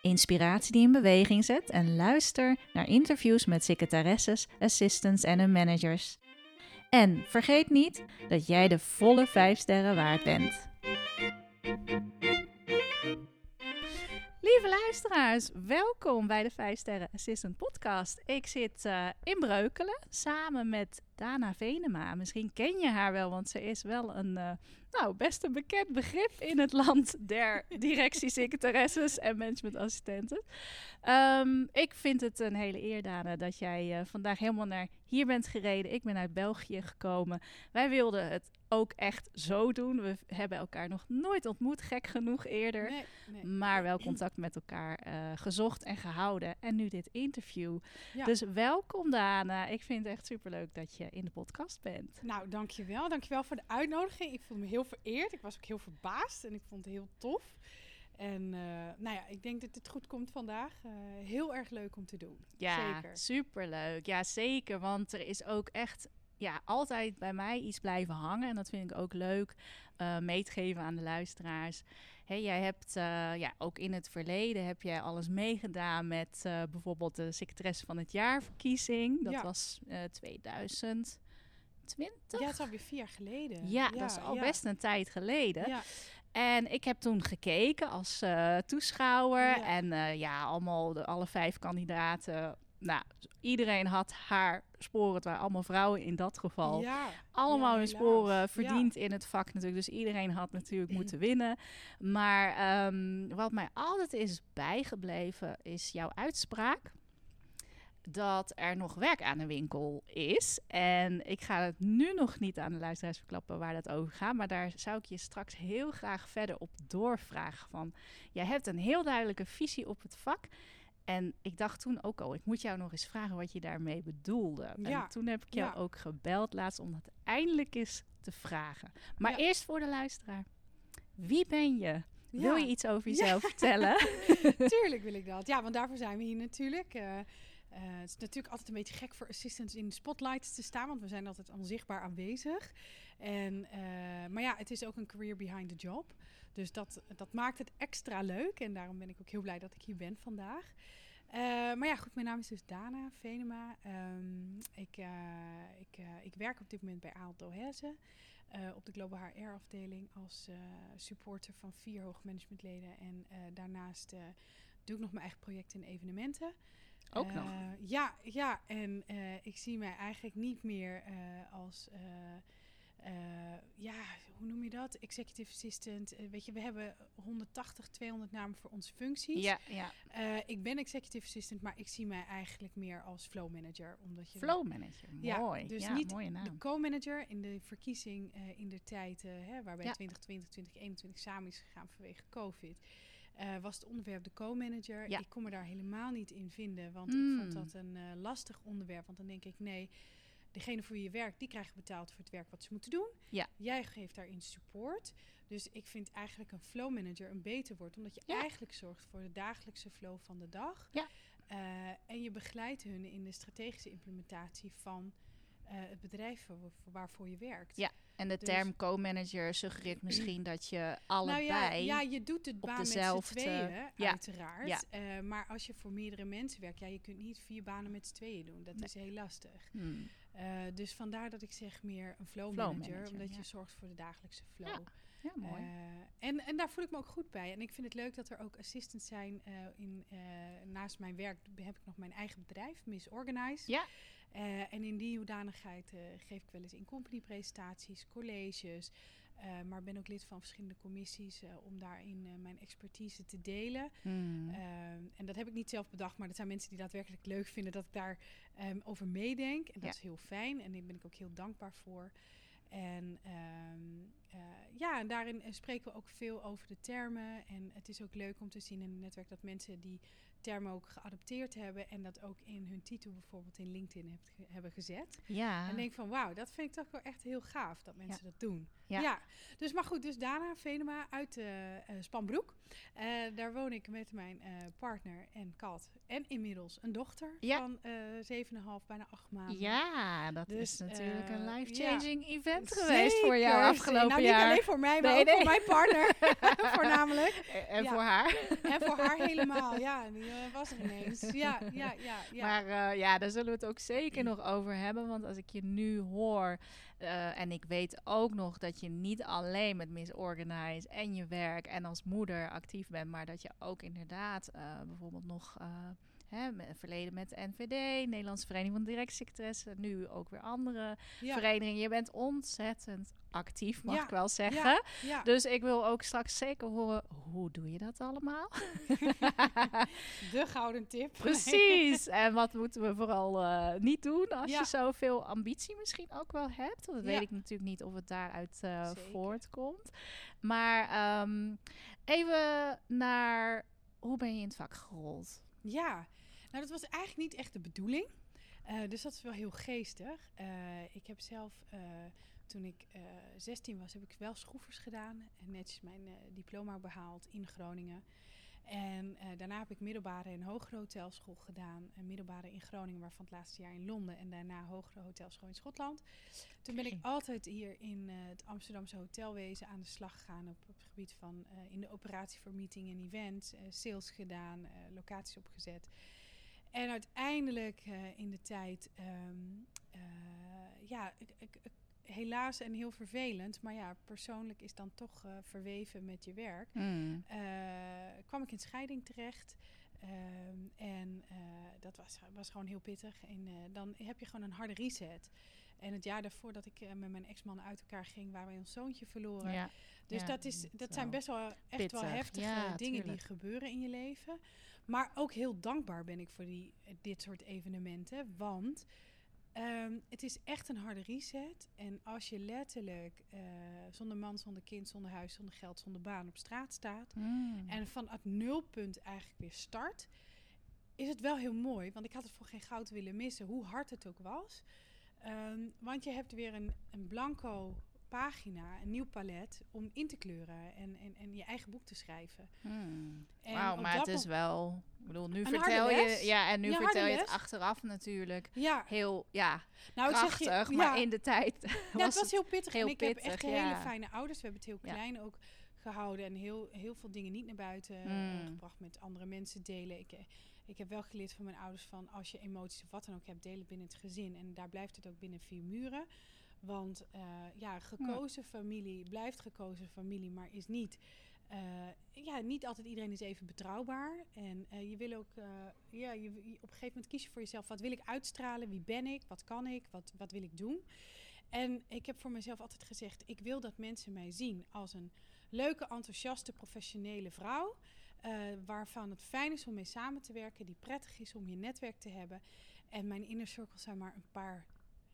inspiratie die in beweging zet en luister naar interviews met secretaresses, assistants en hun managers. En vergeet niet dat jij de volle 5 sterren waard bent. Lieve luisteraars, welkom bij de 5 Sterren Assistant Podcast. Ik zit uh, in Breukelen samen met Dana Venema. Misschien ken je haar wel, want ze is wel een uh, nou, best een bekend begrip in het land der directiesecretaresses en managementassistenten. Um, ik vind het een hele eer, Dana, dat jij uh, vandaag helemaal naar hier bent gereden. Ik ben uit België gekomen. Wij wilden het ook echt zo doen. We hebben elkaar nog nooit ontmoet, gek genoeg eerder. Nee, nee. Maar wel contact met elkaar uh, gezocht en gehouden. En nu dit interview. Ja. Dus welkom Dana. Ik vind het echt superleuk dat je in de podcast bent. Nou, dankjewel. Dankjewel voor de uitnodiging. Ik voel me heel vereerd. Ik was ook heel verbaasd en ik vond het heel tof. En uh, nou ja, ik denk dat het goed komt vandaag. Uh, heel erg leuk om te doen. Ja, zeker. superleuk. Ja, zeker. Want er is ook echt ja, altijd bij mij iets blijven hangen. En dat vind ik ook leuk uh, mee te geven aan de luisteraars. Hey, jij hebt uh, ja, ook in het verleden heb jij alles meegedaan met uh, bijvoorbeeld de secretaresse van het jaarverkiezing. Dat ja. was 2020. Ja, het is alweer vier jaar geleden. Ja, ja dat is al ja. best een tijd geleden. En ik heb toen gekeken als uh, toeschouwer. Ja. En uh, ja, allemaal de, alle vijf kandidaten. Nou, iedereen had haar sporen. Het waren allemaal vrouwen in dat geval. Ja. Allemaal hun sporen verdiend in het vak natuurlijk. Dus iedereen had natuurlijk moeten winnen. Maar um, wat mij altijd is bijgebleven is jouw uitspraak dat er nog werk aan de winkel is. En ik ga het nu nog niet aan de luisteraars verklappen waar dat over gaat. Maar daar zou ik je straks heel graag verder op doorvragen. Van, jij hebt een heel duidelijke visie op het vak. En ik dacht toen ook al, ik moet jou nog eens vragen wat je daarmee bedoelde. Ja. En toen heb ik jou ja. ook gebeld laatst om dat eindelijk eens te vragen. Maar ja. eerst voor de luisteraar. Wie ben je? Wil je iets over jezelf vertellen? Tuurlijk wil ik dat. Ja, want daarvoor zijn we hier natuurlijk. Uh, uh, het is natuurlijk altijd een beetje gek voor assistants in spotlights te staan, want we zijn altijd onzichtbaar aanwezig. En, uh, maar ja, het is ook een career behind the job. Dus dat, dat maakt het extra leuk. En daarom ben ik ook heel blij dat ik hier ben vandaag. Uh, maar ja, goed, mijn naam is dus Dana Venema. Um, ik, ik, ik werk op dit moment bij Aalto Hesse. op de Global HR afdeling als supporter van vier hoogmanagementleden. En daarnaast doe ik nog mijn eigen projecten en evenementen. Ook uh, nog? Ja, ja en uh, ik zie mij eigenlijk niet meer uh, als, ja, hoe noem je dat? Executive assistant. weet je, we hebben 180, 200 namen voor onze functies. Ja, ja. ik ben executive assistant, maar ik zie mij eigenlijk meer als flow manager. Omdat je flow manager, ja, mooi. Dus ja, niet mooie naam. de co-manager in de verkiezing in de tijd, hè, waarbij ja. 2020, 2021 samen is gegaan vanwege COVID. Uh, was het onderwerp de co-manager. Ja. Ik kon me daar helemaal niet in vinden, want mm. ik vond dat een uh, lastig onderwerp. Want dan denk ik, nee, degene voor wie je werkt, die krijgen betaald voor het werk wat ze moeten doen. Ja. Jij geeft daarin support. Dus ik vind eigenlijk een flow manager een beter woord, omdat je ja. eigenlijk zorgt voor de dagelijkse flow van de dag. Ja. Uh, en je begeleidt hun in de strategische implementatie van het bedrijf waarvoor je werkt. Ja. En de dus term co-manager suggereert misschien dat je allebei. Nou ja, ja, je doet het baan dezelfde... met z'n tweeën, ja. uiteraard. Ja. Uh, maar als je voor meerdere mensen werkt, ja, je kunt niet vier banen met z'n tweeën doen. Dat nee. is heel lastig. Hmm. Uh, dus vandaar dat ik zeg meer een flow, flow manager, manager, omdat je zorgt voor de dagelijkse flow. Ja, mooi. Uh, en, en daar voel ik me ook goed bij. En ik vind het leuk dat er ook assistants zijn. in, naast mijn werk heb ik nog mijn eigen bedrijf, Miss Organize. Ja. Uh, en in die hoedanigheid uh, geef ik wel eens in company presentaties, colleges. Uh, maar ben ook lid van verschillende commissies om daarin mijn expertise te delen. Mm. en dat heb ik niet zelf bedacht, maar dat zijn mensen die daadwerkelijk leuk vinden dat ik daar um, over meedenk. En dat is heel fijn en daar ben ik ook heel dankbaar voor. En um, ja, en daarin spreken we ook veel over de termen. En het is ook leuk om te zien in het netwerk dat mensen die termen ook geadopteerd hebben en dat ook in hun titel bijvoorbeeld in LinkedIn hebt, hebben gezet. Ja. En denk van wauw, dat vind ik toch wel echt heel gaaf dat mensen dat doen. Ja. ja. Dus maar goed, dus Dana Venema uit uh, Spanbroek. Uh, daar woon ik met mijn partner en kat en inmiddels een dochter ja. van 7,5, bijna 8 maanden. Ja, dat dus, is natuurlijk een life-changing event geweest voor jou afgelopen nou, jaar. niet alleen voor mij, maar ook voor mijn partner voornamelijk. En, voor haar. En voor haar helemaal, ja. Die was er ineens. Ja, ja, ja. ja. Maar ja, daar zullen we het ook zeker nog over hebben. Want als ik je nu hoor uh, en ik weet ook nog dat je niet alleen met Miss Organize en je werk en als moeder actief bent, maar dat je ook inderdaad uh, bijvoorbeeld nog verleden met de NVD, Nederlandse Vereniging van Directsecretaressen, nu ook weer andere verenigingen. Je bent ontzettend actief, mag ik wel zeggen. Ja, dus ik wil ook straks zeker horen, hoe doe je dat allemaal? De gouden tip. Precies. en wat moeten we vooral uh, niet doen als je zoveel ambitie misschien ook wel hebt? Want dat weet ik natuurlijk niet of het daaruit uh, voortkomt. Maar um, even naar, hoe ben je in het vak gerold? Ja, nou dat was eigenlijk niet echt de bedoeling. Uh, dus dat is wel heel geestig. ik heb zelf toen ik uh, eh, 16 was, heb ik wel schroefers gedaan. En netjes mijn diploma behaald in Groningen. En daarna heb ik middelbare en hogere hotelschool gedaan. Middelbare in Groningen, waarvan het laatste jaar in Londen. En daarna hogere hotelschool in Schotland. Toen ben ik altijd hier in het Amsterdamse hotelwezen aan de slag gegaan. Op, op het gebied van in de operatie voor meeting en events. sales gedaan, locaties opgezet. En uiteindelijk in de tijd... Um, ja, ik, ik, ik helaas en heel vervelend, maar ja, persoonlijk is dan toch uh, verweven met je werk. Mm. Kwam ik in scheiding terecht. Um, en dat was, was gewoon heel pittig. En dan heb je gewoon een harde reset. En het jaar daarvoor dat ik met mijn ex-man uit elkaar ging, waren wij ons zoontje verloren. Ja. Dus dat, is, dat zijn best wel echt wel heftige dingen die gebeuren in je leven. Maar ook heel dankbaar ben ik voor die, dit soort evenementen. Want Um, het is echt een harde reset. En als je letterlijk uh, zonder man, zonder kind, zonder huis, zonder geld, zonder baan op straat staat. Mm. En vanuit nulpunt eigenlijk weer start. Is het wel heel mooi. Want ik had het voor geen goud willen missen. Hoe hard het ook was. Um, want je hebt weer een, een blanco pagina, een nieuw palet om in te kleuren en, en, en je eigen boek te schrijven. Hmm. Wauw, maar het is wel. Ik bedoel, nu vertel je. Ja, en nu vertel je het achteraf natuurlijk. Ja. Heel ja, nou, krachtig, zeg je, maar in de tijd. Ja, was het was heel pittig. Heel en ik pittig, heb echt hele fijne ouders. We hebben het heel klein ook gehouden en heel, heel veel dingen niet naar buiten uh, gebracht met andere mensen delen. Ik, eh, ik heb wel geleerd van mijn ouders van als je emoties of wat dan ook hebt, delen binnen het gezin. En daar blijft het ook binnen vier muren. Want uh, ja, gekozen familie blijft gekozen familie, maar is niet. Uh, ja, niet altijd iedereen is even betrouwbaar. En uh, je wil ook, ja, je, op een gegeven moment kies je voor jezelf. Wat wil ik uitstralen? Wie ben ik? Wat kan ik? Wat, wat wil ik doen? En ik heb voor mezelf altijd gezegd: ik wil dat mensen mij zien als een leuke, enthousiaste, professionele vrouw. waarvan het fijn is om mee samen te werken, die prettig is om je netwerk te hebben. En mijn inner circle zijn maar een paar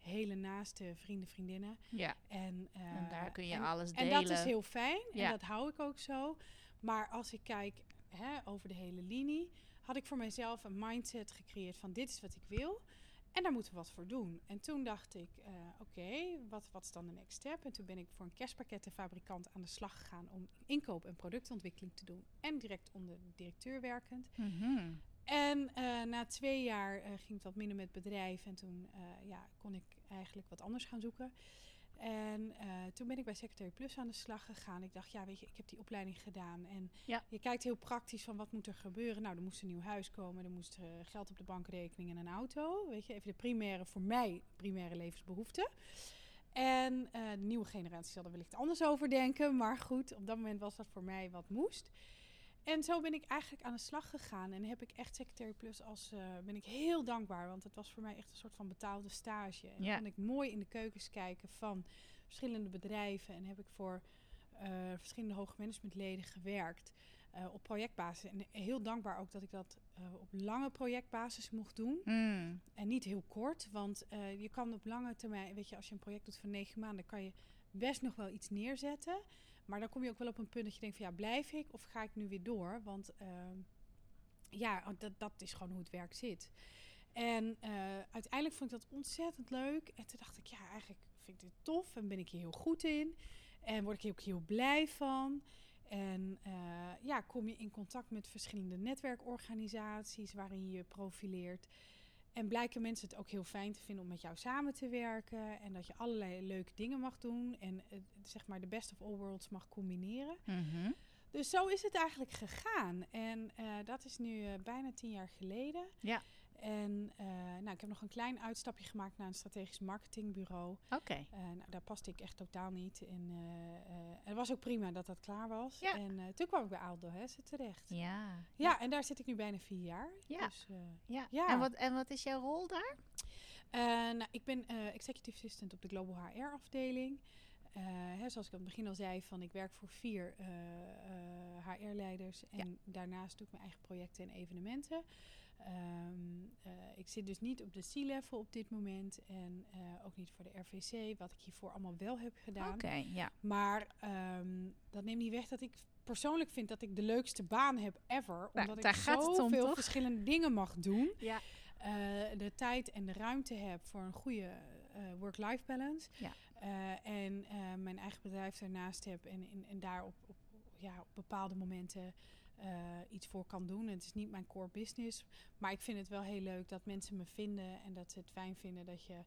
hele naaste vrienden, vriendinnen. Ja. En, uh, en daar kun je alles delen. En dat is heel fijn. Ja. En dat hou ik ook zo. Maar als ik kijk hè, over de hele linie, had ik voor mezelf een mindset gecreëerd van dit is wat ik wil. En daar moeten we wat voor doen. En toen dacht ik, uh, oké, wat, wat is dan de next step? En toen ben ik voor een kerstpakkettenfabrikant aan de slag gegaan om inkoop en productontwikkeling te doen. En direct onder de directeur werkend. Mm -hmm. En uh, na twee jaar uh, ging het wat minder met bedrijf. En toen uh, ja, kon ik eigenlijk wat anders gaan zoeken. En toen ben ik bij Secretary Plus aan de slag gegaan. Ik dacht, ja, weet je, ik heb die opleiding gedaan. En ja. je kijkt heel praktisch van wat moet er gebeuren. Nou, er moest een nieuw huis komen. Er moest geld op de bankrekening en een auto. Weet je, even de primaire, voor mij, primaire levensbehoeften. En de nieuwe generatie zal er wellicht anders over denken. Maar goed, op dat moment was dat voor mij wat moest. En zo ben ik eigenlijk aan de slag gegaan. En heb ik echt Secretary Plus als uh, ben ik heel dankbaar. Want het was voor mij echt een soort van betaalde stage. En ja. kon ik mooi in de keukens kijken van verschillende bedrijven en heb ik voor uh, verschillende hoogmanagementleden gewerkt. Uh, op projectbasis. En heel dankbaar ook dat ik dat op lange projectbasis mocht doen. Mm. En niet heel kort, want je kan op lange termijn, weet je, als je een project doet van negen maanden, kan je best nog wel iets neerzetten. Maar dan kom je ook wel op een punt dat je denkt van ja, blijf ik of ga ik nu weer door? Want ehm, ja, dat, dat is gewoon hoe het werk zit. En uiteindelijk vond ik dat ontzettend leuk. En toen dacht ik, ja, eigenlijk vind ik dit tof en ben ik hier heel goed in. En word ik hier ook heel blij van. En uh, ja, kom je in contact met verschillende netwerkorganisaties waarin je profileert. En blijken mensen het ook heel fijn te vinden om met jou samen te werken. En dat je allerlei leuke dingen mag doen. En uh, zeg maar de best of all worlds mag combineren. Mm -hmm. Dus zo is het eigenlijk gegaan. En uh, dat is nu bijna tien jaar geleden. Ja. En uh, nou, ik heb nog een klein uitstapje gemaakt naar een strategisch marketingbureau. Oké. Okay. Uh, nou, daar paste ik echt totaal niet. En uh, het was ook prima dat dat klaar was. Ja. En toen kwam ik bij Aldo Hesse terecht. Ja. ja. En daar zit ik nu bijna vier jaar. Ja. Dus, ja. ja. En, wat, en wat is jouw rol daar? nou, ik ben executive assistant op de Global HR afdeling. Hè, zoals ik aan het begin al zei, van ik werk voor vier HR-leiders. En Ja. daarnaast doe ik mijn eigen projecten en evenementen. Um, uh, ik zit dus niet op de C-level op dit moment en uh, ook niet voor de RVC, wat ik hiervoor allemaal wel heb gedaan. Oké, okay, ja. Maar um, dat neemt niet weg dat ik persoonlijk vind dat ik de leukste baan heb ever. Nou, omdat ik zoveel verschillende dingen mag doen. Ja. Uh, de tijd en de ruimte heb voor een goede work-life balance. Ja. en mijn eigen bedrijf daarnaast heb en, en, en daar op, op, ja, op bepaalde momenten uh, iets voor kan doen. En het is niet mijn core business. Maar ik vind het wel heel leuk dat mensen me vinden en dat ze het fijn vinden dat je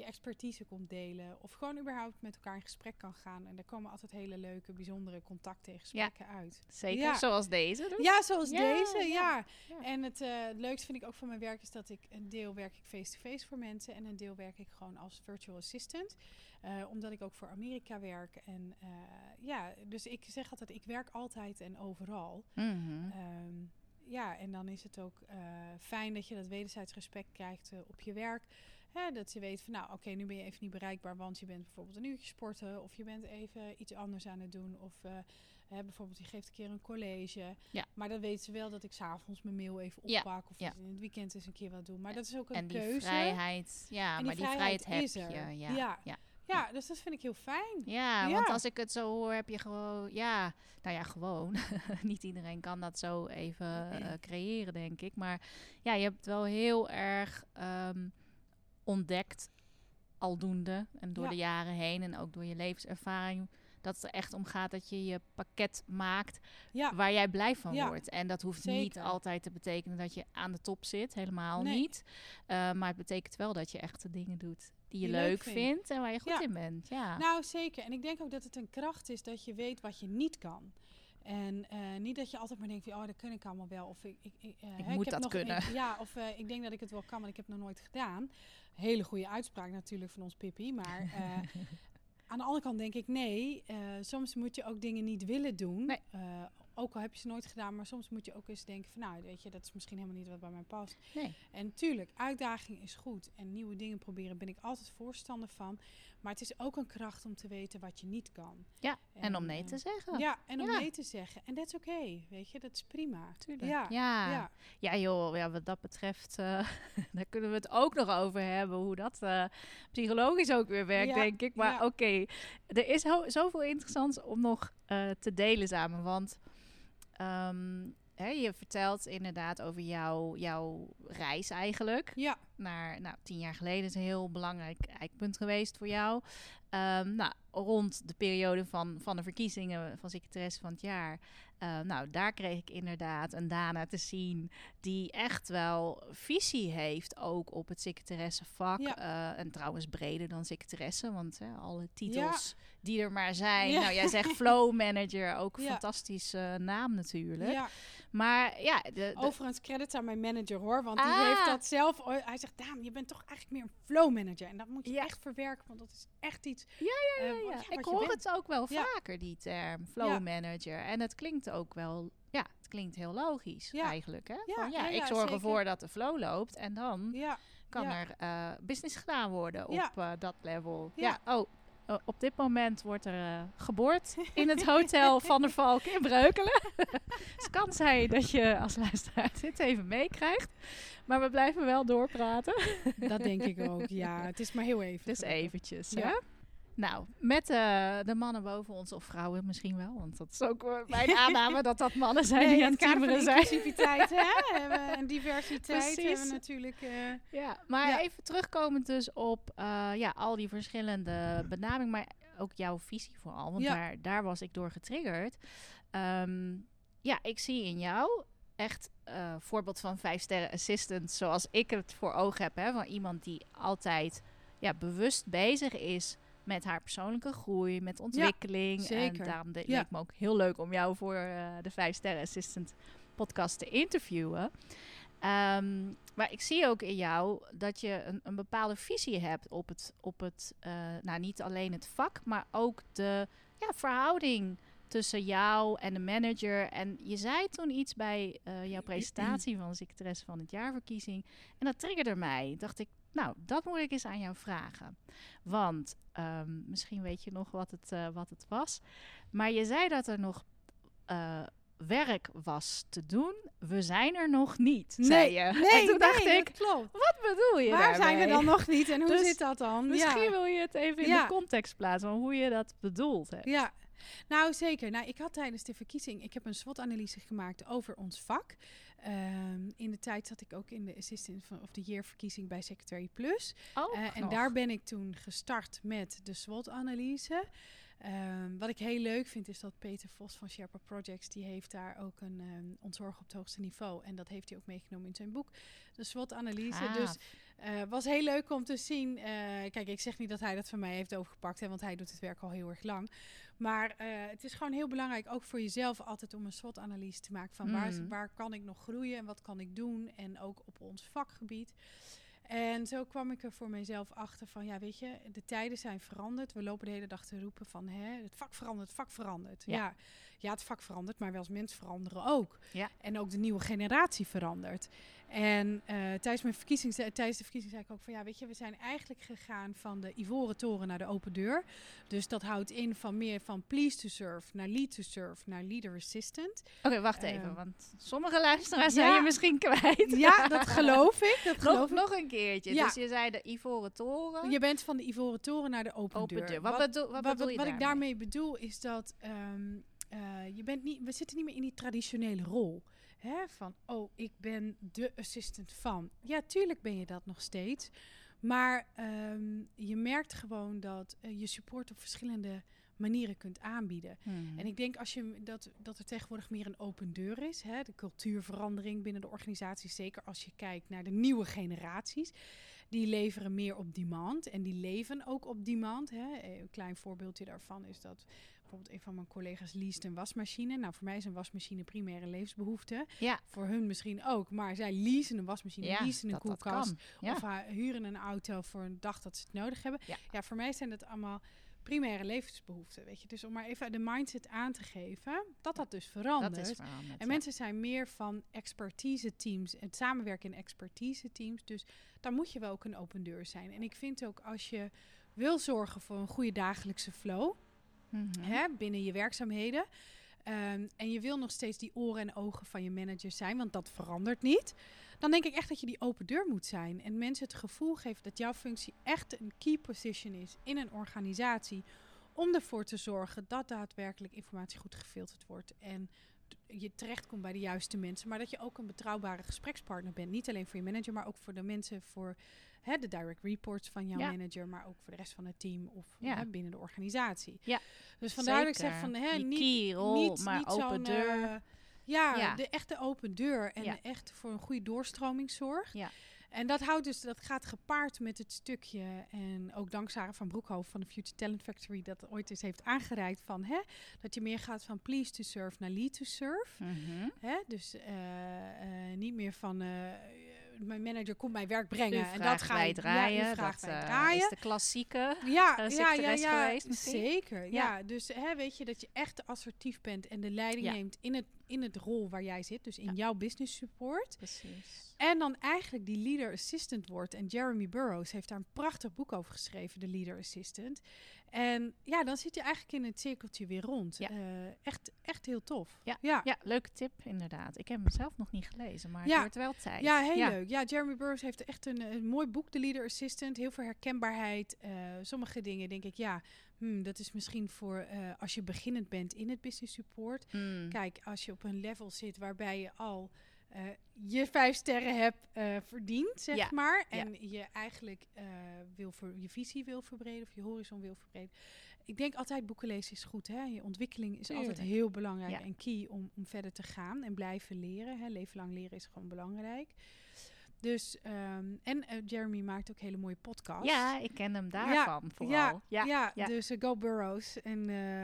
je expertise komt delen. Of gewoon überhaupt met elkaar in gesprek kan gaan. En daar komen altijd hele leuke, bijzondere contacten en gesprekken ja. uit. Zeker, ja. zoals deze. Dus? Ja, zoals Ja, deze, ja. En het, uh, het leukste vind ik ook van mijn werk is dat ik een deel werk ik face-to-face voor mensen en een deel werk ik gewoon als virtual assistant. Uh, omdat ik ook voor Amerika werk. En uh, ja, dus ik zeg altijd, ik werk altijd en overal. Mm -hmm. Um, ja, en dan is het ook fijn dat je dat wederzijds respect krijgt op je werk. Hè, dat ze weten van, nou oké, okay, nu ben je even niet bereikbaar, want je bent bijvoorbeeld een uurtje sporten. Of je bent even iets anders aan het doen. Of uh, hè, bijvoorbeeld, je geeft een keer een college. Ja. Maar dan weten ze wel dat ik s'avonds mijn mail even oppak. Ja. Of ja. in het weekend eens een keer wat doen. Maar dat is ook een en die keuze. vrijheid, ja, die maar die vrijheid heb je. Ja, Ja. ja. Ja, dus dat vind ik heel fijn. Ja, Ja. want als ik het zo hoor, heb je gewoon, ja, nou ja, gewoon. Niet iedereen kan dat zo even uh, creëren, denk ik. Maar ja, je hebt wel heel erg um, ontdekt, aldoende en door Ja. de jaren heen en ook door je levenservaring, dat het er echt om gaat dat je je pakket maakt Ja. waar jij blij van Ja. wordt. En dat hoeft niet altijd te betekenen dat je aan de top zit, helemaal Nee. niet. Uh, maar het betekent wel dat je echt de dingen doet die je Die leuk leuk vindt. vindt en waar je goed Ja. in bent. Ja. Nou, zeker. En ik denk ook dat het een kracht is dat je weet wat je niet kan. En uh, niet dat je altijd maar denkt, van, oh, dat kan ik allemaal wel. Of ik, ik, ik, uh, Ik hè, moet heb dat nog kunnen. een- ja, of uh, ik denk dat ik het wel kan, maar ik heb het nog nooit gedaan. Hele goede uitspraak natuurlijk van ons Pippi. Maar uh, aan de andere kant denk ik, nee, uh, soms moet je ook dingen niet willen doen. Nee. Uh, ook al heb je ze nooit gedaan, maar soms moet je ook eens denken van, nou, weet je, dat is misschien helemaal niet wat bij mij past. Nee. En tuurlijk, uitdaging is goed. En nieuwe dingen proberen ben ik altijd voorstander van. Maar het is ook een kracht om te weten wat je niet kan. Ja, en, om nee eh, te zeggen. Ja, en om Ja. nee te zeggen. En dat is oké, weet je, dat is prima. Tuurlijk. Ja, ja. ja. Ja, joh, ja, wat dat betreft, eh, daar kunnen we het ook nog over hebben. Hoe dat eh, psychologisch ook weer werkt, Ja, denk ik. Maar oké, er is zoveel interessants om nog eh, te delen samen. Want ehm, hè, je vertelt inderdaad over jouw, jouw reis eigenlijk. Ja, Naar, nou, tien jaar geleden is een heel belangrijk eikpunt geweest voor jou. Ehm, nou, rond de periode van, van de verkiezingen van secretaresse van het jaar. eh, nou, daar kreeg ik inderdaad een Dana te zien die echt wel visie heeft ook op het secretaressevak. Ja. Eh, en trouwens breder dan secretaresse, want hè, alle titels die er maar zijn. Ja. Nou, jij zegt flow manager, ook een fantastische naam natuurlijk. ja. Maar ja, de, de- Overigens credits aan mijn manager hoor. Want die Ah. heeft dat zelf... Hij zegt, Daan, je bent toch eigenlijk meer een flow manager. En dat moet je Ja. echt verwerken. Want dat is echt iets... Ja, ja, eh, ja, wat- ja. ja, Ik hoor het ook wel vaker, die term, flow manager. En het klinkt ook wel, ja, het klinkt heel logisch eigenlijk. Hè? Ja, Van, ja, ik zorg ervoor dat de flow loopt en dan kan er eh, business gedaan worden op eh, dat level. Ja, oh, op dit moment wordt er geboord in het hotel Van der Valk in Breukelen. het kan zijn dat je als luisteraar dit even meekrijgt. Maar we blijven wel doorpraten. Dat denk ik ook, ja. Het is maar heel even. Dus eventjes, ja. Hè? Nou, met uh, de mannen boven ons, of vrouwen misschien wel, want dat is ook mijn aanname dat dat mannen zijn nee, die aan het timmeren zijn. Inclusiviteit hè? en diversiteit Precies. hebben we natuurlijk. Uh, ja, maar even terugkomend dus op ja, al die verschillende benamingen, maar ook jouw visie vooral, want ja. daar, daar was ik door getriggerd. Um, ja, ik zie in jou echt voorbeeld van vijf sterren assistant, zoals ik het voor ogen heb, hè, van iemand die altijd ja, bewust bezig is met haar persoonlijke groei, met ontwikkeling. Ja, en daarom de, ja. leek me ook heel leuk om jou voor uh, de vijf sterren assistant podcast te interviewen. Um, maar ik zie ook in jou dat je een, een bepaalde visie hebt op het, op het uh, nou niet alleen het vak, maar ook de ja, verhouding tussen jou en de manager. En je zei toen iets bij uh, jouw presentatie van de secretaresse van het jaarverkiezing. En dat triggerde mij. Dacht ik, nou, dat moet ik eens aan jou vragen. Want um, misschien weet je nog wat het, uh, wat het was. Maar je zei dat er nog uh, werk was te doen. We zijn er nog niet, nee, zei je. Nee, en toen nee, dacht ik, klopt. wat bedoel je Waar daarmee? zijn we dan nog niet en hoe dus zit dat dan? Misschien ja. wil je het even in ja. de context plaatsen van hoe je dat bedoeld hebt. Ja, nou zeker. Nou, ik had tijdens de verkiezing, ik heb een SWOT-analyse gemaakt over ons vak. Um, in de tijd zat ik ook in de Assistant of the Year verkiezing bij Secretary Plus. Oh, uh, en daar ben ik toen gestart met de SWOT-analyse. Um, wat ik heel leuk vind is dat Peter Vos van Sherpa Projects, die heeft daar ook een um, ontzorg op het hoogste niveau. En dat heeft hij ook meegenomen in zijn boek, de SWOT-analyse. Ah. Dus uh, was heel leuk om te zien. Uh, kijk, ik zeg niet dat hij dat van mij heeft overgepakt, hè, want hij doet het werk al heel erg lang. Maar uh, het is gewoon heel belangrijk, ook voor jezelf, altijd om een SWOT-analyse te maken van mm. waar, waar kan ik nog groeien en wat kan ik doen. En ook op ons vakgebied. En zo kwam ik er voor mezelf achter van, ja, weet je, de tijden zijn veranderd. We lopen de hele dag te roepen van, hè, het vak verandert, het vak verandert. Ja. ja. Ja, het vak verandert, maar wij als mens veranderen ook. Ja. En ook de nieuwe generatie verandert. En uh, tijdens, mijn verkiezing, tijdens de verkiezing zei ik ook van ja, weet je, we zijn eigenlijk gegaan van de ivoren toren naar de open deur. Dus dat houdt in van meer van please to serve naar lead to serve naar leader assistant. Oké, okay, wacht uh, even, want sommige luisteraars ja, zijn je misschien kwijt. Ja, dat geloof ik. Dat geloof nog, ik. nog een keertje. Ja. Dus je zei de ivoren toren. Je bent van de ivoren toren naar de open, open deur. deur. Wat, wat, bedoel, wat, wat, bedoel je wat ik daarmee bedoel is dat um, uh, je bent niet, we zitten niet meer in die traditionele rol. Hè, van, oh, ik ben de assistant van. Ja, tuurlijk ben je dat nog steeds. Maar um, je merkt gewoon dat uh, je support op verschillende manieren kunt aanbieden. Hmm. En ik denk als je dat, dat er tegenwoordig meer een open deur is, hè, de cultuurverandering binnen de organisatie, zeker als je kijkt naar de nieuwe generaties, die leveren meer op demand en die leven ook op demand. Hè. Een klein voorbeeldje daarvan is dat bijvoorbeeld een van mijn collega's leest een wasmachine. Nou, voor mij is een wasmachine primaire levensbehoefte. Ja. Voor hun misschien ook. Maar zij leasen een wasmachine, ja, leasen een dat, koelkast. Dat ja. Of uh, huren een auto voor een dag dat ze het nodig hebben. Ja, ja voor mij zijn dat allemaal primaire levensbehoeften, weet je. Dus om maar even de mindset aan te geven, dat dat dus verandert. Dat is veranderd, en mensen zijn meer van expertise teams, het samenwerken in expertise teams. Dus daar moet je wel ook een open deur zijn. En ik vind ook als je wil zorgen voor een goede dagelijkse flow, Hè, binnen je werkzaamheden. Um, en je wil nog steeds die oren en ogen van je manager zijn, want dat verandert niet. Dan denk ik echt dat je die open deur moet zijn. En mensen het gevoel geven dat jouw functie echt een key position is in een organisatie. Om ervoor te zorgen dat daadwerkelijk informatie goed gefilterd wordt. En je terechtkomt bij de juiste mensen. Maar dat je ook een betrouwbare gesprekspartner bent. Niet alleen voor je manager, maar ook voor de mensen voor hè, de direct reports van jouw ja. manager, maar ook voor de rest van het team of ja. hè, binnen de organisatie. Ja. Dus vandaar dat ik zeg van hè, niet, niet, maar niet open deur. Uh, ja, de echte open deur en echt voor een goede doorstroming zorgt. Ja. En dat houdt dus, dat gaat gepaard met het stukje, en ook dankzij Sarah van Broekhoven van de Future Talent Factory, dat ooit eens heeft aangereikt van, hè, dat je meer gaat van please to serve naar lead to serve. Mhm. Hè? Dus eh, eh, niet meer van, eh, mijn manager komt mij werk brengen en dat ga je draaien. Ja, dat eh, draaien. is de klassieke. Ja, eh, ja, ja, ja, geweest misschien? zeker. Ja. Ja. dus hè, weet je dat je echt assertief bent en de leiding Ja. neemt in het, in het rol waar jij zit, dus in jouw business support. Precies. En dan eigenlijk die leader assistant wordt. En Jeremy Burroughs heeft daar een prachtig boek over geschreven, de leader assistant. En ja, dan zit je eigenlijk in het cirkeltje weer rond. Ja. Eh, echt, echt heel tof. Ja, ja. ja. leuke tip inderdaad. Ik heb hem zelf nog niet gelezen, maar Ja. het wordt wel tijd. Ja, heel leuk. Ja, Jeremy Burroughs heeft echt een, een mooi boek, The Leader Assistant. Heel veel herkenbaarheid. Eh, sommige dingen denk ik, ja, hmm, dat is misschien voor eh, als je beginnend bent in het business support. Mm. Kijk, als je op een level zit waarbij je al eh, je vijf sterren hebt eh, verdiend, zeg Ja, maar. ja. En je eigenlijk eh, wil voor je visie wil verbreden of je horizon wil verbreden. Ik denk altijd boeken lezen is goed. Hè? Je ontwikkeling is altijd heel belangrijk Ja. en key om, om verder te gaan en blijven leren. Hè? Leven lang leren is gewoon belangrijk. Dus, ehm, en eh, Jeremy maakt ook hele mooie podcasts. Ja, ik ken hem daarvan vooral. Ja, Ja, ja, ja. dus eh, Go Burrows. En eh,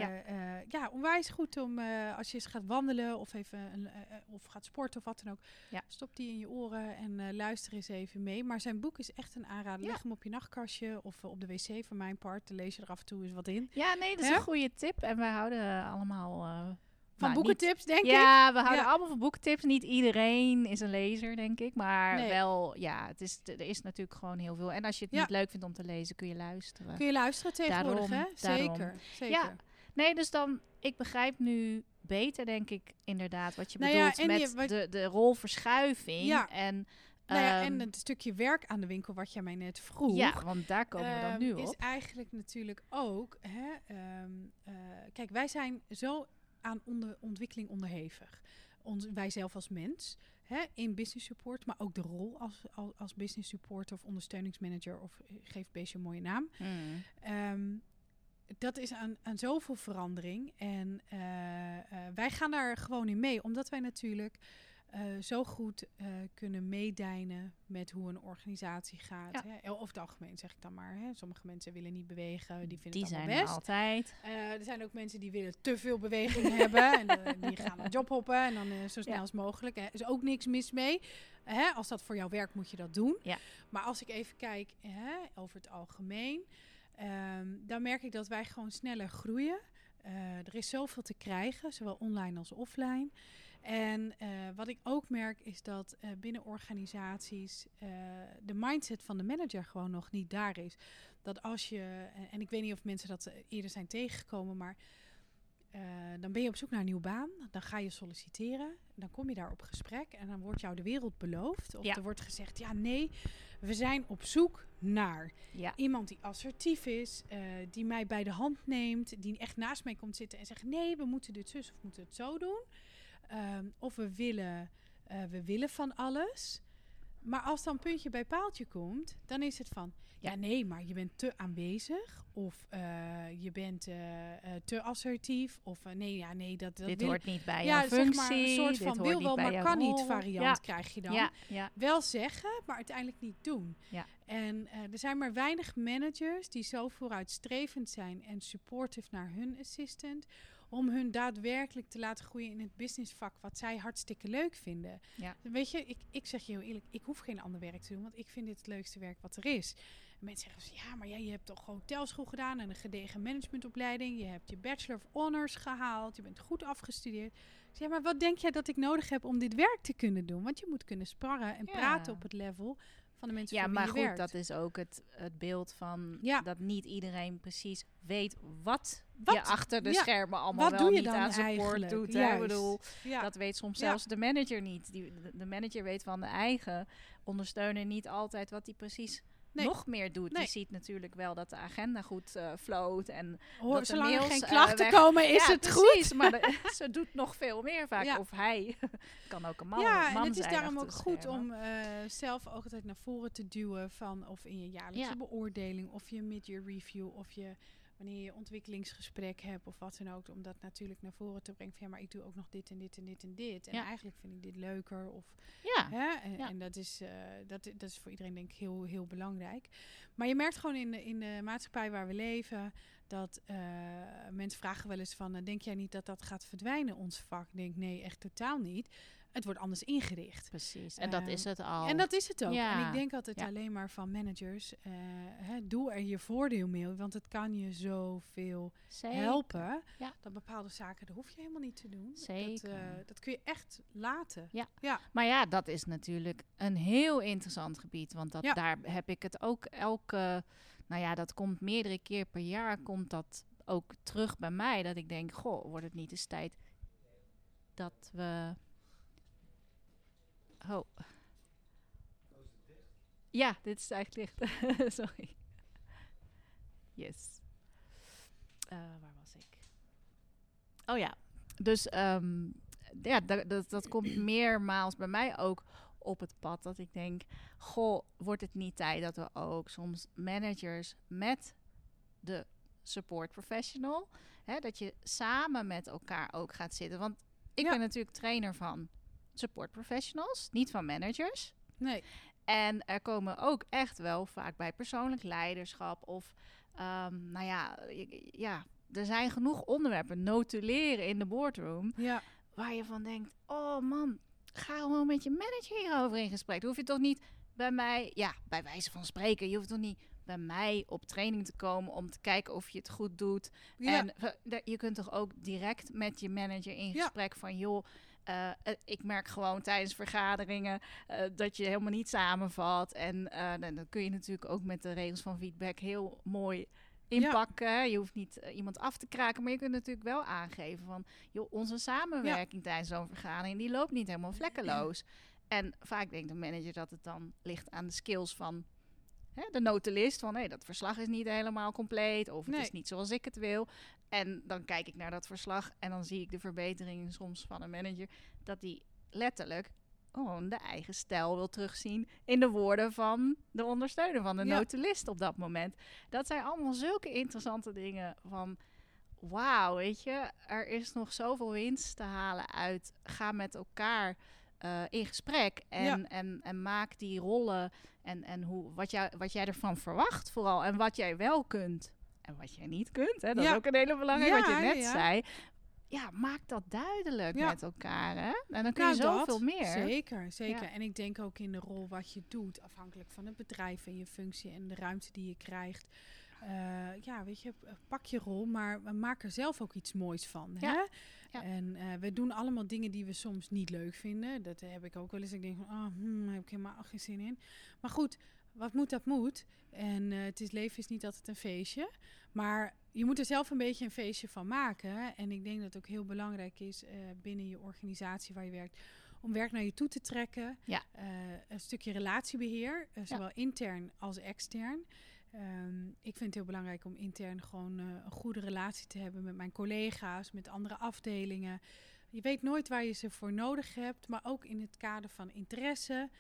Ja. onwijs goed om als je eens gaat wandelen of even een, of gaat sporten of wat dan ook. Ja. Stop die in je oren en luister eens even mee. Maar zijn boek is echt een aanrader. Leg hem op je nachtkastje of op de wc van mijn part. Dan lees je er af en toe eens wat in. Ja, nee, dat is een goede tip. En wij houden allemaal... Van nou, boekentips, denk ik. Ja, we houden Ja. allemaal van boekentips. Niet iedereen is een lezer, denk ik. Maar Nee. wel, ja, het is, er is natuurlijk gewoon heel veel. En als je het Ja. niet leuk vindt om te lezen, kun je luisteren. Kun je luisteren tegenwoordig, Daarom, hè? daarom. Zeker, zeker. Nee, dus dan, ik begrijp nu beter, denk ik, inderdaad, wat je Nou ja, bedoelt en met je- wat- de, de rolverschuiving. Ja. En, Nou ja, ehm, en het stukje werk aan de winkel wat jij mij net vroeg. ja, want daar komen we dan Ehm, nu is op. eigenlijk natuurlijk ook. Hè, ehm, eh, kijk, wij zijn zo aan onder, ontwikkeling onderhevig. Ons, wij zelf als mens. Hè, in business support, maar ook de rol als, als, als business supporter of ondersteuningsmanager, of eh, geef beestje een mooie naam. Mm. Ehm, dat is aan, aan zoveel verandering. En eh, eh, wij gaan daar gewoon in mee, omdat wij natuurlijk eh, zo goed eh, kunnen meedijnen met hoe een organisatie gaat. Ja. Hè? Over het algemeen zeg ik dan maar. Hè? Sommige mensen willen niet bewegen, die vinden Die het zijn best. altijd. Eh, er zijn ook mensen die willen te veel beweging hebben. En eh, die gaan een job hoppen en dan eh, zo snel Ja. als mogelijk. Er is ook niks mis mee. Hè? Als dat voor jou werkt, moet je dat doen. Ja. Maar als ik even kijk hè, over het algemeen, ehm, dan merk ik dat wij gewoon sneller groeien. Eh, er is zoveel te krijgen, zowel online als offline. En eh, wat ik ook merk is dat eh, binnen organisaties eh, de mindset van de manager gewoon nog niet daar is. Dat als je, en- ik weet niet of mensen dat eerder zijn tegengekomen, maar dan ben je op zoek naar een nieuwe baan. Dan ga je solliciteren. Dan kom je daar op gesprek en dan wordt jou de wereld beloofd. Of Ja. er wordt gezegd, ja nee, we zijn op zoek naar Ja. iemand die assertief is, die mij bij de hand neemt, die echt naast mij komt zitten en zegt: nee, we moeten dit zus of moeten het zo doen. Ehm, of we willen, eh, we willen van alles. Maar als dan puntje bij paaltje komt, dan is het van: ja, nee, maar je bent te aanwezig. Of eh, je bent eh, te assertief. Of nee, ja, nee, dat, dat dit wil hoort niet bij ja, jouw zeg functie. maar een soort van wil wel, maar kan niet variant Ja. krijg je dan Ja, ja. wel zeggen, maar uiteindelijk niet doen. Ja. En er zijn maar weinig managers die zo vooruitstrevend zijn en supportive naar hun assistant. Om hun daadwerkelijk te laten groeien in het businessvak wat zij hartstikke leuk vinden. Ja. Weet je, ik, ik zeg je heel eerlijk, ik hoef geen ander werk te doen, want ik vind dit het leukste werk wat er is. En mensen zeggen, ja, maar jij, je hebt toch hotelschool gedaan en een gedegen managementopleiding. Je hebt je Bachelor of Honors gehaald, je bent goed afgestudeerd. Ik zeg, maar wat denk jij dat ik nodig heb om dit werk te kunnen doen? Want je moet kunnen sparren en Ja. praten op het level van de mensen Ja, maar goed, werkt. dat is ook het, het beeld van Ja. dat niet iedereen precies weet wat, Wat- je achter de ja, schermen allemaal wat wel doe je niet dan aan support doet. Hè? Ik bedoel, dat weet soms zelfs de manager niet. Die, de, de manager weet van de eigen ondersteuner niet altijd wat hij precies Nee. nog meer doet. Nee. Die ziet natuurlijk wel dat de agenda goed eh floot en Hoor, dat de zolang er geen eh, klachten weg- komen, is Ja, het goed. maar de- ze doet nog veel meer vaak. Ja. Of hij kan ook een man, ja, man en het is daarom ook goed om eh, zelf ook altijd naar voren te duwen van of in je jaarlijkse Ja. beoordeling of je mid-year review of je wanneer je ontwikkelingsgesprek hebt of wat dan ook, om dat natuurlijk naar voren te brengen. Van, ja, maar ik doe ook nog dit en dit en dit en dit. En Ja. eigenlijk vind ik dit leuker. Of, Ja, hè? En, Ja. en dat, is, eh, dat, dat is voor iedereen denk ik heel, heel belangrijk. Maar je merkt gewoon in de, in de maatschappij waar we leven dat eh, mensen vragen wel eens van, eh, denk jij niet dat dat gaat verdwijnen, ons vak? Ik denk nee, echt totaal niet. Het wordt anders ingericht. Precies. En dat Ehm, is het al. En dat is het ook. Ja. En ik denk altijd Ja. alleen maar van managers, eh, hè, doe er je voordeel mee, want het kan je zoveel Zeker. helpen. Ja. Dat bepaalde zaken, dat hoef je helemaal niet te doen. Dat, Zeker. eh, dat kun je echt laten. Ja. Ja. Maar ja, dat is natuurlijk een heel interessant gebied. Want dat, daar heb ik het ook elke... Nou ja, dat komt meerdere keer per jaar komt dat ook terug bij mij. Dat ik denk, goh, wordt het niet eens tijd dat we... Oh. Ja, dit is eigenlijk licht. Sorry. Yes. Eh, waar was ik? Oh ja, dus ehm, ja, dat, dat, dat komt meermaals bij mij ook op het pad. Dat ik denk, goh, wordt het niet tijd dat we ook soms managers met de support professional, hè, dat je samen met elkaar ook gaat zitten. Want ik Ja. ben natuurlijk trainer van support professionals, niet van managers. Nee. En er komen ook echt wel vaak bij persoonlijk leiderschap of, ehm, nou ja, ja, er zijn genoeg onderwerpen notuleren in de boardroom Ja. waar je van denkt, oh man, ga gewoon met je manager hierover in gesprek. Dan hoef je toch niet bij mij, ja, bij wijze van spreken, je hoeft toch niet bij mij op training te komen om te kijken of je het goed doet. Ja. En je kunt toch ook direct met je manager in Ja. gesprek van, joh, eh, eh, ik merk gewoon tijdens vergaderingen eh, dat je helemaal niet samenvat. En eh, dan, kun je natuurlijk ook met de regels van feedback heel mooi inpakken. Je hoeft niet iemand af te kraken, maar je kunt natuurlijk wel aangeven van, joh, onze samenwerking tijdens zo'n vergadering, die loopt niet helemaal vlekkeloos. En vaak denkt de manager dat het dan ligt aan de skills van hè, de notulist. Van hé, dat verslag is niet helemaal compleet. Of het Nee. is niet zoals ik het wil. En dan kijk ik naar dat verslag en dan zie ik de verbeteringen soms van een manager. Dat die letterlijk gewoon de eigen stijl wil terugzien in de woorden van de ondersteuner, van de Ja. notulist op dat moment. Dat zijn allemaal zulke interessante dingen van wauw, weet je, er is nog zoveel winst te halen uit. Ga met elkaar eh, in gesprek en, Ja. en, en maak die rollen en, en hoe, wat, jij, wat jij ervan verwacht vooral. En wat jij wel kunt en wat jij niet kunt. Hè? Dat Ja. is ook een hele belangrijke, wat je net zei. Ja, maak dat duidelijk met elkaar. Hè? En dan kun Nou, je dat, zoveel meer. Zeker, zeker. En ik denk ook in de rol wat je doet, afhankelijk van het bedrijf en je functie en de ruimte die je krijgt. Eh, ja, weet je, pak je rol, maar maak er zelf ook iets moois van. Hè? Ja. En eh, we doen allemaal dingen die we soms niet leuk vinden. Dat heb ik ook wel eens. Ik denk van, oh, hmm, daar heb ik helemaal geen zin in. Maar goed, wat moet, dat moet. En eh, het is, leven is niet altijd een feestje. Maar je moet er zelf een beetje een feestje van maken. En ik denk dat het ook heel belangrijk is eh, binnen je organisatie waar je werkt. Om werk naar je toe te trekken. Ja. Eh, een stukje relatiebeheer, eh, zowel intern als extern. Ehm, ik vind het heel belangrijk om intern gewoon eh, een goede relatie te hebben met mijn collega's, met andere afdelingen. Je weet nooit waar je ze voor nodig hebt, maar ook in het kader van interesse.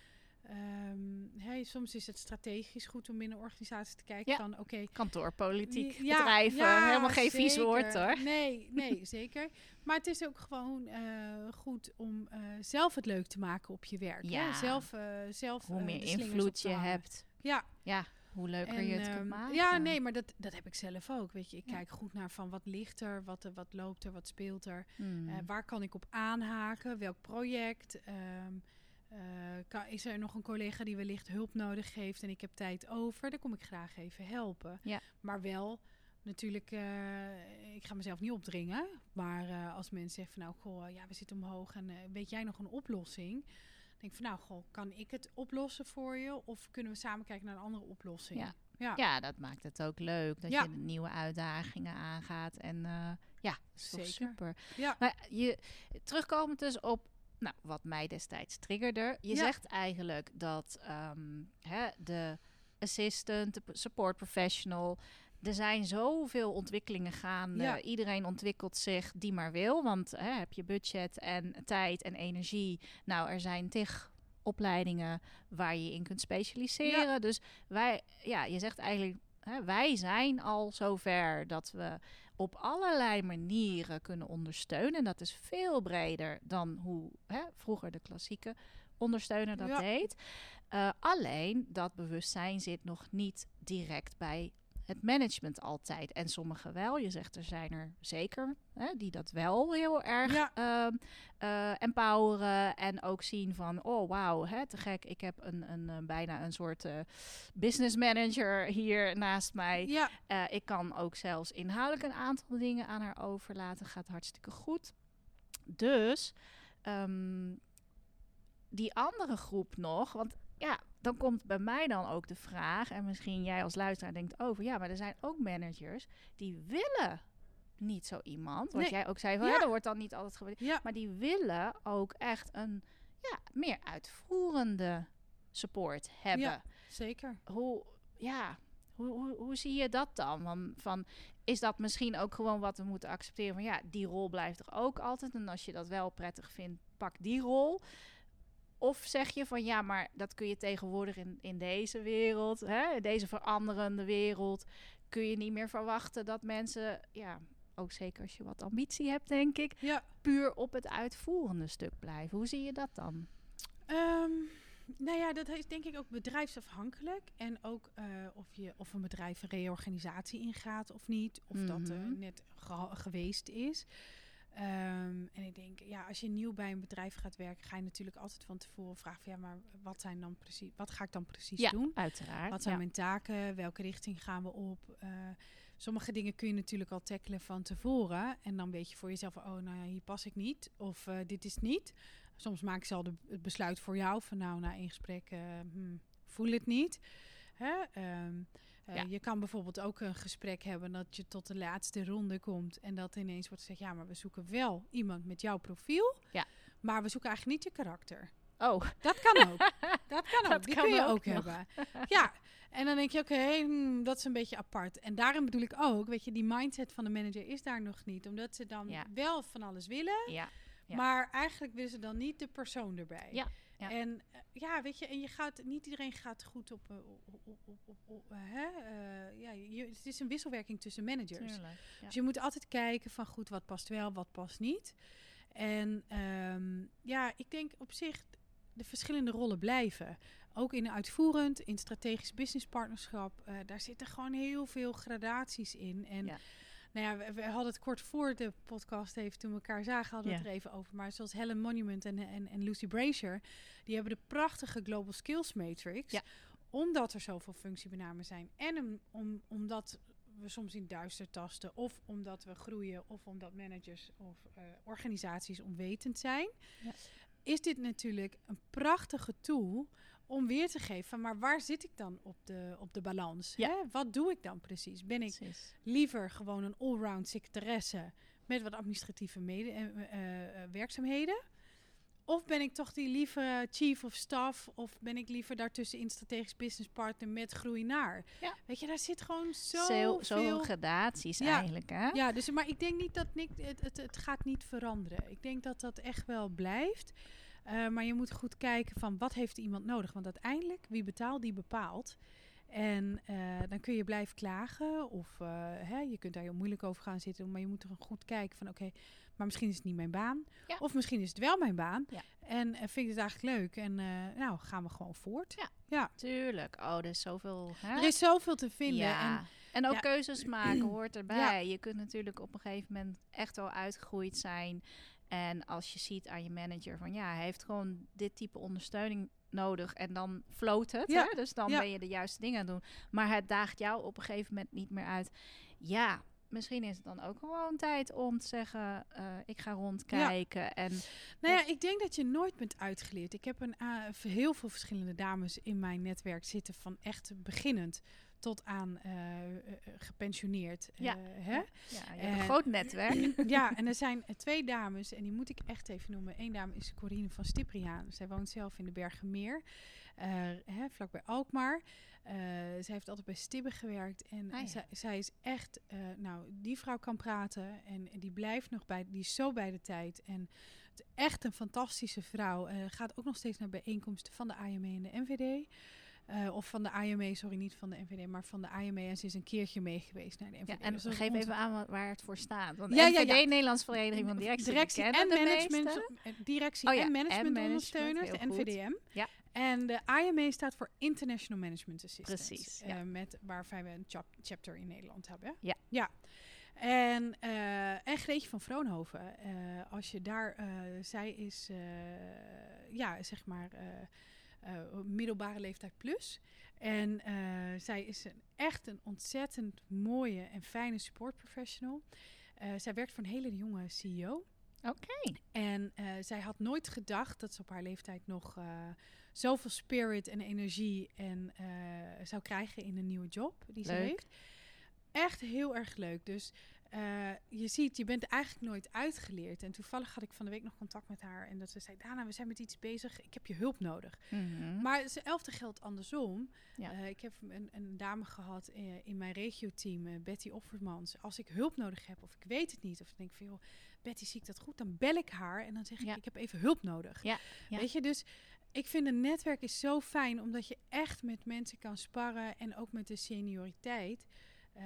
Ehm, hey, soms is het strategisch goed om binnen een organisatie te kijken Ja. van oké, Kantoorpolitiek, ja, bedrijven, ja, helemaal geen vies woord hoor. Nee, nee, zeker. Maar het is ook gewoon eh, goed om eh, zelf het leuk te maken op je werk. Ja. Hè? Zelf, zelf Hoe meer invloed je hebt, Ja, ja, hoe leuker en, je het kunt ehm, maken. Ja, nee, maar dat, dat heb ik zelf ook. Weet je, ik Ja. kijk goed naar van wat ligt er, wat, er- wat loopt er, wat speelt er. Hmm. Eh, waar kan ik op aanhaken? Welk project? Ehm, eh, kan, is er nog een collega die wellicht hulp nodig heeft en ik heb tijd over? Dan kom ik graag even helpen. Ja. Maar wel natuurlijk, eh, ik ga mezelf niet opdringen. Maar eh, als mensen zeggen van nou, goh, ja, we zitten omhoog en eh, weet jij nog een oplossing? Denk van nou, goh, kan ik het oplossen voor je? Of kunnen we samen kijken naar een andere oplossing? Ja. ja. Ja, dat maakt het ook leuk. Dat Ja. je nieuwe uitdagingen aangaat. En eh, ja, Zeker. super. Ja. Maar je, terugkomend dus op nou, wat mij destijds triggerde. Je zegt eigenlijk dat ehm, hè, de assistant, de support professional... Er zijn zoveel ontwikkelingen gaande. Ja. Iedereen ontwikkelt zich die maar wil. Want hè, heb je budget en tijd en energie. Nou, er zijn tig opleidingen waar je in kunt specialiseren. Dus wij, ja, je zegt eigenlijk, hè, wij zijn al zover dat we op allerlei manieren kunnen ondersteunen. En dat is veel breder dan hoe hè, vroeger de klassieke ondersteuner dat Ja. deed. Eh, alleen dat bewustzijn zit nog niet direct bij het management altijd. En sommigen wel. Je zegt er zijn er zeker hè, die dat wel heel erg Ja. ehm, eh, empoweren. En ook zien van, oh wauw, hè, te gek. Ik heb een, een, eh, bijna een soort eh, business manager hier naast mij. Ja, ik kan ook zelfs inhoudelijk een aantal dingen aan haar overlaten. Gaat hartstikke goed. Dus ehm, die andere groep nog, want ja, dan komt bij mij dan ook de vraag, en misschien jij als luisteraar denkt over, ja, maar er zijn ook managers die willen niet zo iemand. Wat Nee. jij ook zei, van, Ja. ja, er wordt dan niet altijd ja. Maar die willen ook echt een ja, meer uitvoerende support hebben Ja. zeker. hoe, ja, hoe, hoe, hoe zie je dat dan? Van, van, is dat misschien ook gewoon wat we moeten accepteren? Van ja, die rol blijft er ook altijd. En als je dat wel prettig vindt, pak die rol. Of zeg je van ja, maar dat kun je tegenwoordig in, in deze wereld, hè, deze veranderende wereld, kun je niet meer verwachten dat mensen, ja, ook zeker als je wat ambitie hebt, denk ik, Ja. puur op het uitvoerende stuk blijven. Hoe zie je dat dan? Ehm, nou ja, dat is denk ik ook bedrijfsafhankelijk. En ook eh, of, je, of een bedrijf een reorganisatie ingaat of niet. Of dat er Mhm. net geweest is. Ehm, en ik denk, ja, als je nieuw bij een bedrijf gaat werken, ga je natuurlijk altijd van tevoren vragen: van, ja, maar wat zijn dan precies, wat ga ik dan precies ja, doen? uiteraard. Wat zijn ja. mijn taken? Welke richting gaan we op? Eh, sommige dingen kun je natuurlijk al tackelen van tevoren. En dan weet je voor jezelf, oh, nou ja, hier pas ik niet. Of eh, dit is niet. Soms maak ik ze al de, het besluit voor jou. Van nou, na één gesprek hmm, voel het niet. Hè? Ehm, eh, Ja. Je kan bijvoorbeeld ook een gesprek hebben dat je tot de laatste ronde komt. En dat ineens wordt gezegd, ja, maar we zoeken wel iemand met jouw profiel. Ja. Maar we zoeken eigenlijk niet je karakter. Oh, Dat kan ook. Dat kan ook. Dat Die kan kun je ook hebben. Ja. En dan denk je, oké, hmm, dat is een beetje apart. En daarin bedoel ik ook, weet je, die mindset van de manager is daar nog niet. Omdat ze dan Ja. wel van alles willen, ja. Ja. maar eigenlijk willen ze dan niet de persoon erbij. Ja, ja. En eh, ja, weet je, en je gaat, niet iedereen gaat goed op, eh, op, op, op, eh, hè? ja, je, het is een wisselwerking tussen managers. Tuurlijk, ja. Dus je moet altijd kijken van goed, wat past wel, wat past niet. En ehm, ja, ik denk op zich de verschillende rollen blijven. Ook in uitvoerend, in strategisch businesspartnerschap. eh daar zitten gewoon heel veel gradaties in. En Ja. Nou ja, we, we hadden het kort voor de podcast even toen we elkaar zagen, hadden we Ja. het er even over. Maar zoals Helen Monument en, en, en Lucy Brazier, die hebben de prachtige Global Skills Matrix. Ja. Omdat er zoveel functiebenamen zijn. En om, om, omdat we soms in duister tasten. Of omdat we groeien. Of omdat managers of eh, organisaties onwetend zijn. Ja. Is dit natuurlijk een prachtige tool om weer te geven van maar waar zit ik dan op de, op de balans? Ja. Hè? Wat doe ik dan precies? Ben ik Precies. liever gewoon een allround secretaresse met wat administratieve mede, eh, eh, eh, werkzaamheden? Of ben ik toch die lieve chief of staff? Of ben ik liever daartussenin strategisch business partner met groei naar? Ja. Weet je, daar zit gewoon zo veel... gradaties Ja. eigenlijk, hè? Ja, dus, maar ik denk niet dat Nick, het, het, het gaat niet veranderen. Ik denk dat dat echt wel blijft. Eh, maar je moet goed kijken van wat heeft iemand nodig. Want uiteindelijk, wie betaalt, die bepaalt. En eh, dan kun je blijven klagen. Of eh, hè, je kunt daar heel moeilijk over gaan zitten. Maar je moet er goed kijken van oké, maar misschien is het niet mijn baan. Ja. Of misschien is het wel mijn baan. Ja. En vind ik het eigenlijk leuk. En nou, gaan we gewoon voort. Ja. ja. Tuurlijk. Oh, er is zoveel. Hè? Er is zoveel te vinden. Ja. En En ook keuzes maken hoort erbij. Je kunt natuurlijk op een gegeven moment echt wel uitgegroeid zijn. En als je ziet aan je manager van ja, hij heeft gewoon dit type ondersteuning nodig. En dan floot het. Ja. Hè? Dus dan Ja. ben je de juiste dingen aan het doen. Maar het daagt jou op een gegeven moment niet meer uit. Ja, misschien is het dan ook gewoon tijd om te zeggen: eh, ik ga rondkijken. En Nou ja, ik denk dat je nooit bent uitgeleerd. Ik heb een, uh, heel veel verschillende dames in mijn netwerk zitten, van echt beginnend tot aan uh, uh, gepensioneerd. Ja. Hè? ja, je hebt een En- groot netwerk. ja, en er zijn twee dames, en die moet ik echt even noemen. Eén dame is Corine van Stipriaan. Zij woont zelf in de Bergenmeer, hè, vlakbij Alkmaar. Zij heeft altijd bij Stibbe gewerkt. En Ah, ja. zij, zij is echt, nou, die vrouw kan praten. En, en die blijft nog bij, die is zo bij de tijd. En echt een fantastische vrouw. Uh, gaat ook nog steeds naar bijeenkomsten van de AME en de NVD. Uh, of van de IME, sorry, niet van de NVD, maar van de IME. En ze is een keertje mee geweest naar de NVD. Ja, en Dus geef onze- even aan wat- waar het voor staat. Want Ja, NVD, ja, ja. Nederlands Vereniging van Directie, directie en de management, eh, directie Oh ja, en en managementondersteuners, de NVDM. Ja. En de IMA staat voor International Management Assistance. Precies, eh, ja. met, waarvan we een chap- chapter in Nederland hebben. Ja. ja. En, eh en Greetje van Vroonhoven, eh, als je daar, eh, zij is, eh, ja, zeg maar, eh, middelbare leeftijd plus. En eh, zij is een, echt een ontzettend mooie en fijne support professional. Eh, zij werkt voor een hele jonge CEO. Oké. En zij had nooit gedacht dat ze op haar leeftijd nog zoveel spirit en energie en, zou krijgen in een nieuwe job die ze heeft. Echt heel erg leuk. Dus eh, je ziet, je bent eigenlijk nooit uitgeleerd. En toevallig had ik van de week nog contact met haar. En dat ze zei, Dana, we zijn met iets bezig. Ik heb je hulp nodig. Mhm. Maar hetzelfde geldt andersom. Ja. Eh, ik heb een, een dame gehad eh, in mijn regio-team, Betty Offermans. Als ik hulp nodig heb of ik weet het niet, of ik denk van joh, Betty zie ik dat goed, dan bel ik haar en dan zeg ik, Ja. ik heb even hulp nodig. Ja. Weet je, dus ik vind een netwerk is zo fijn, omdat je echt met mensen kan sparren en ook met de senioriteit. Eh,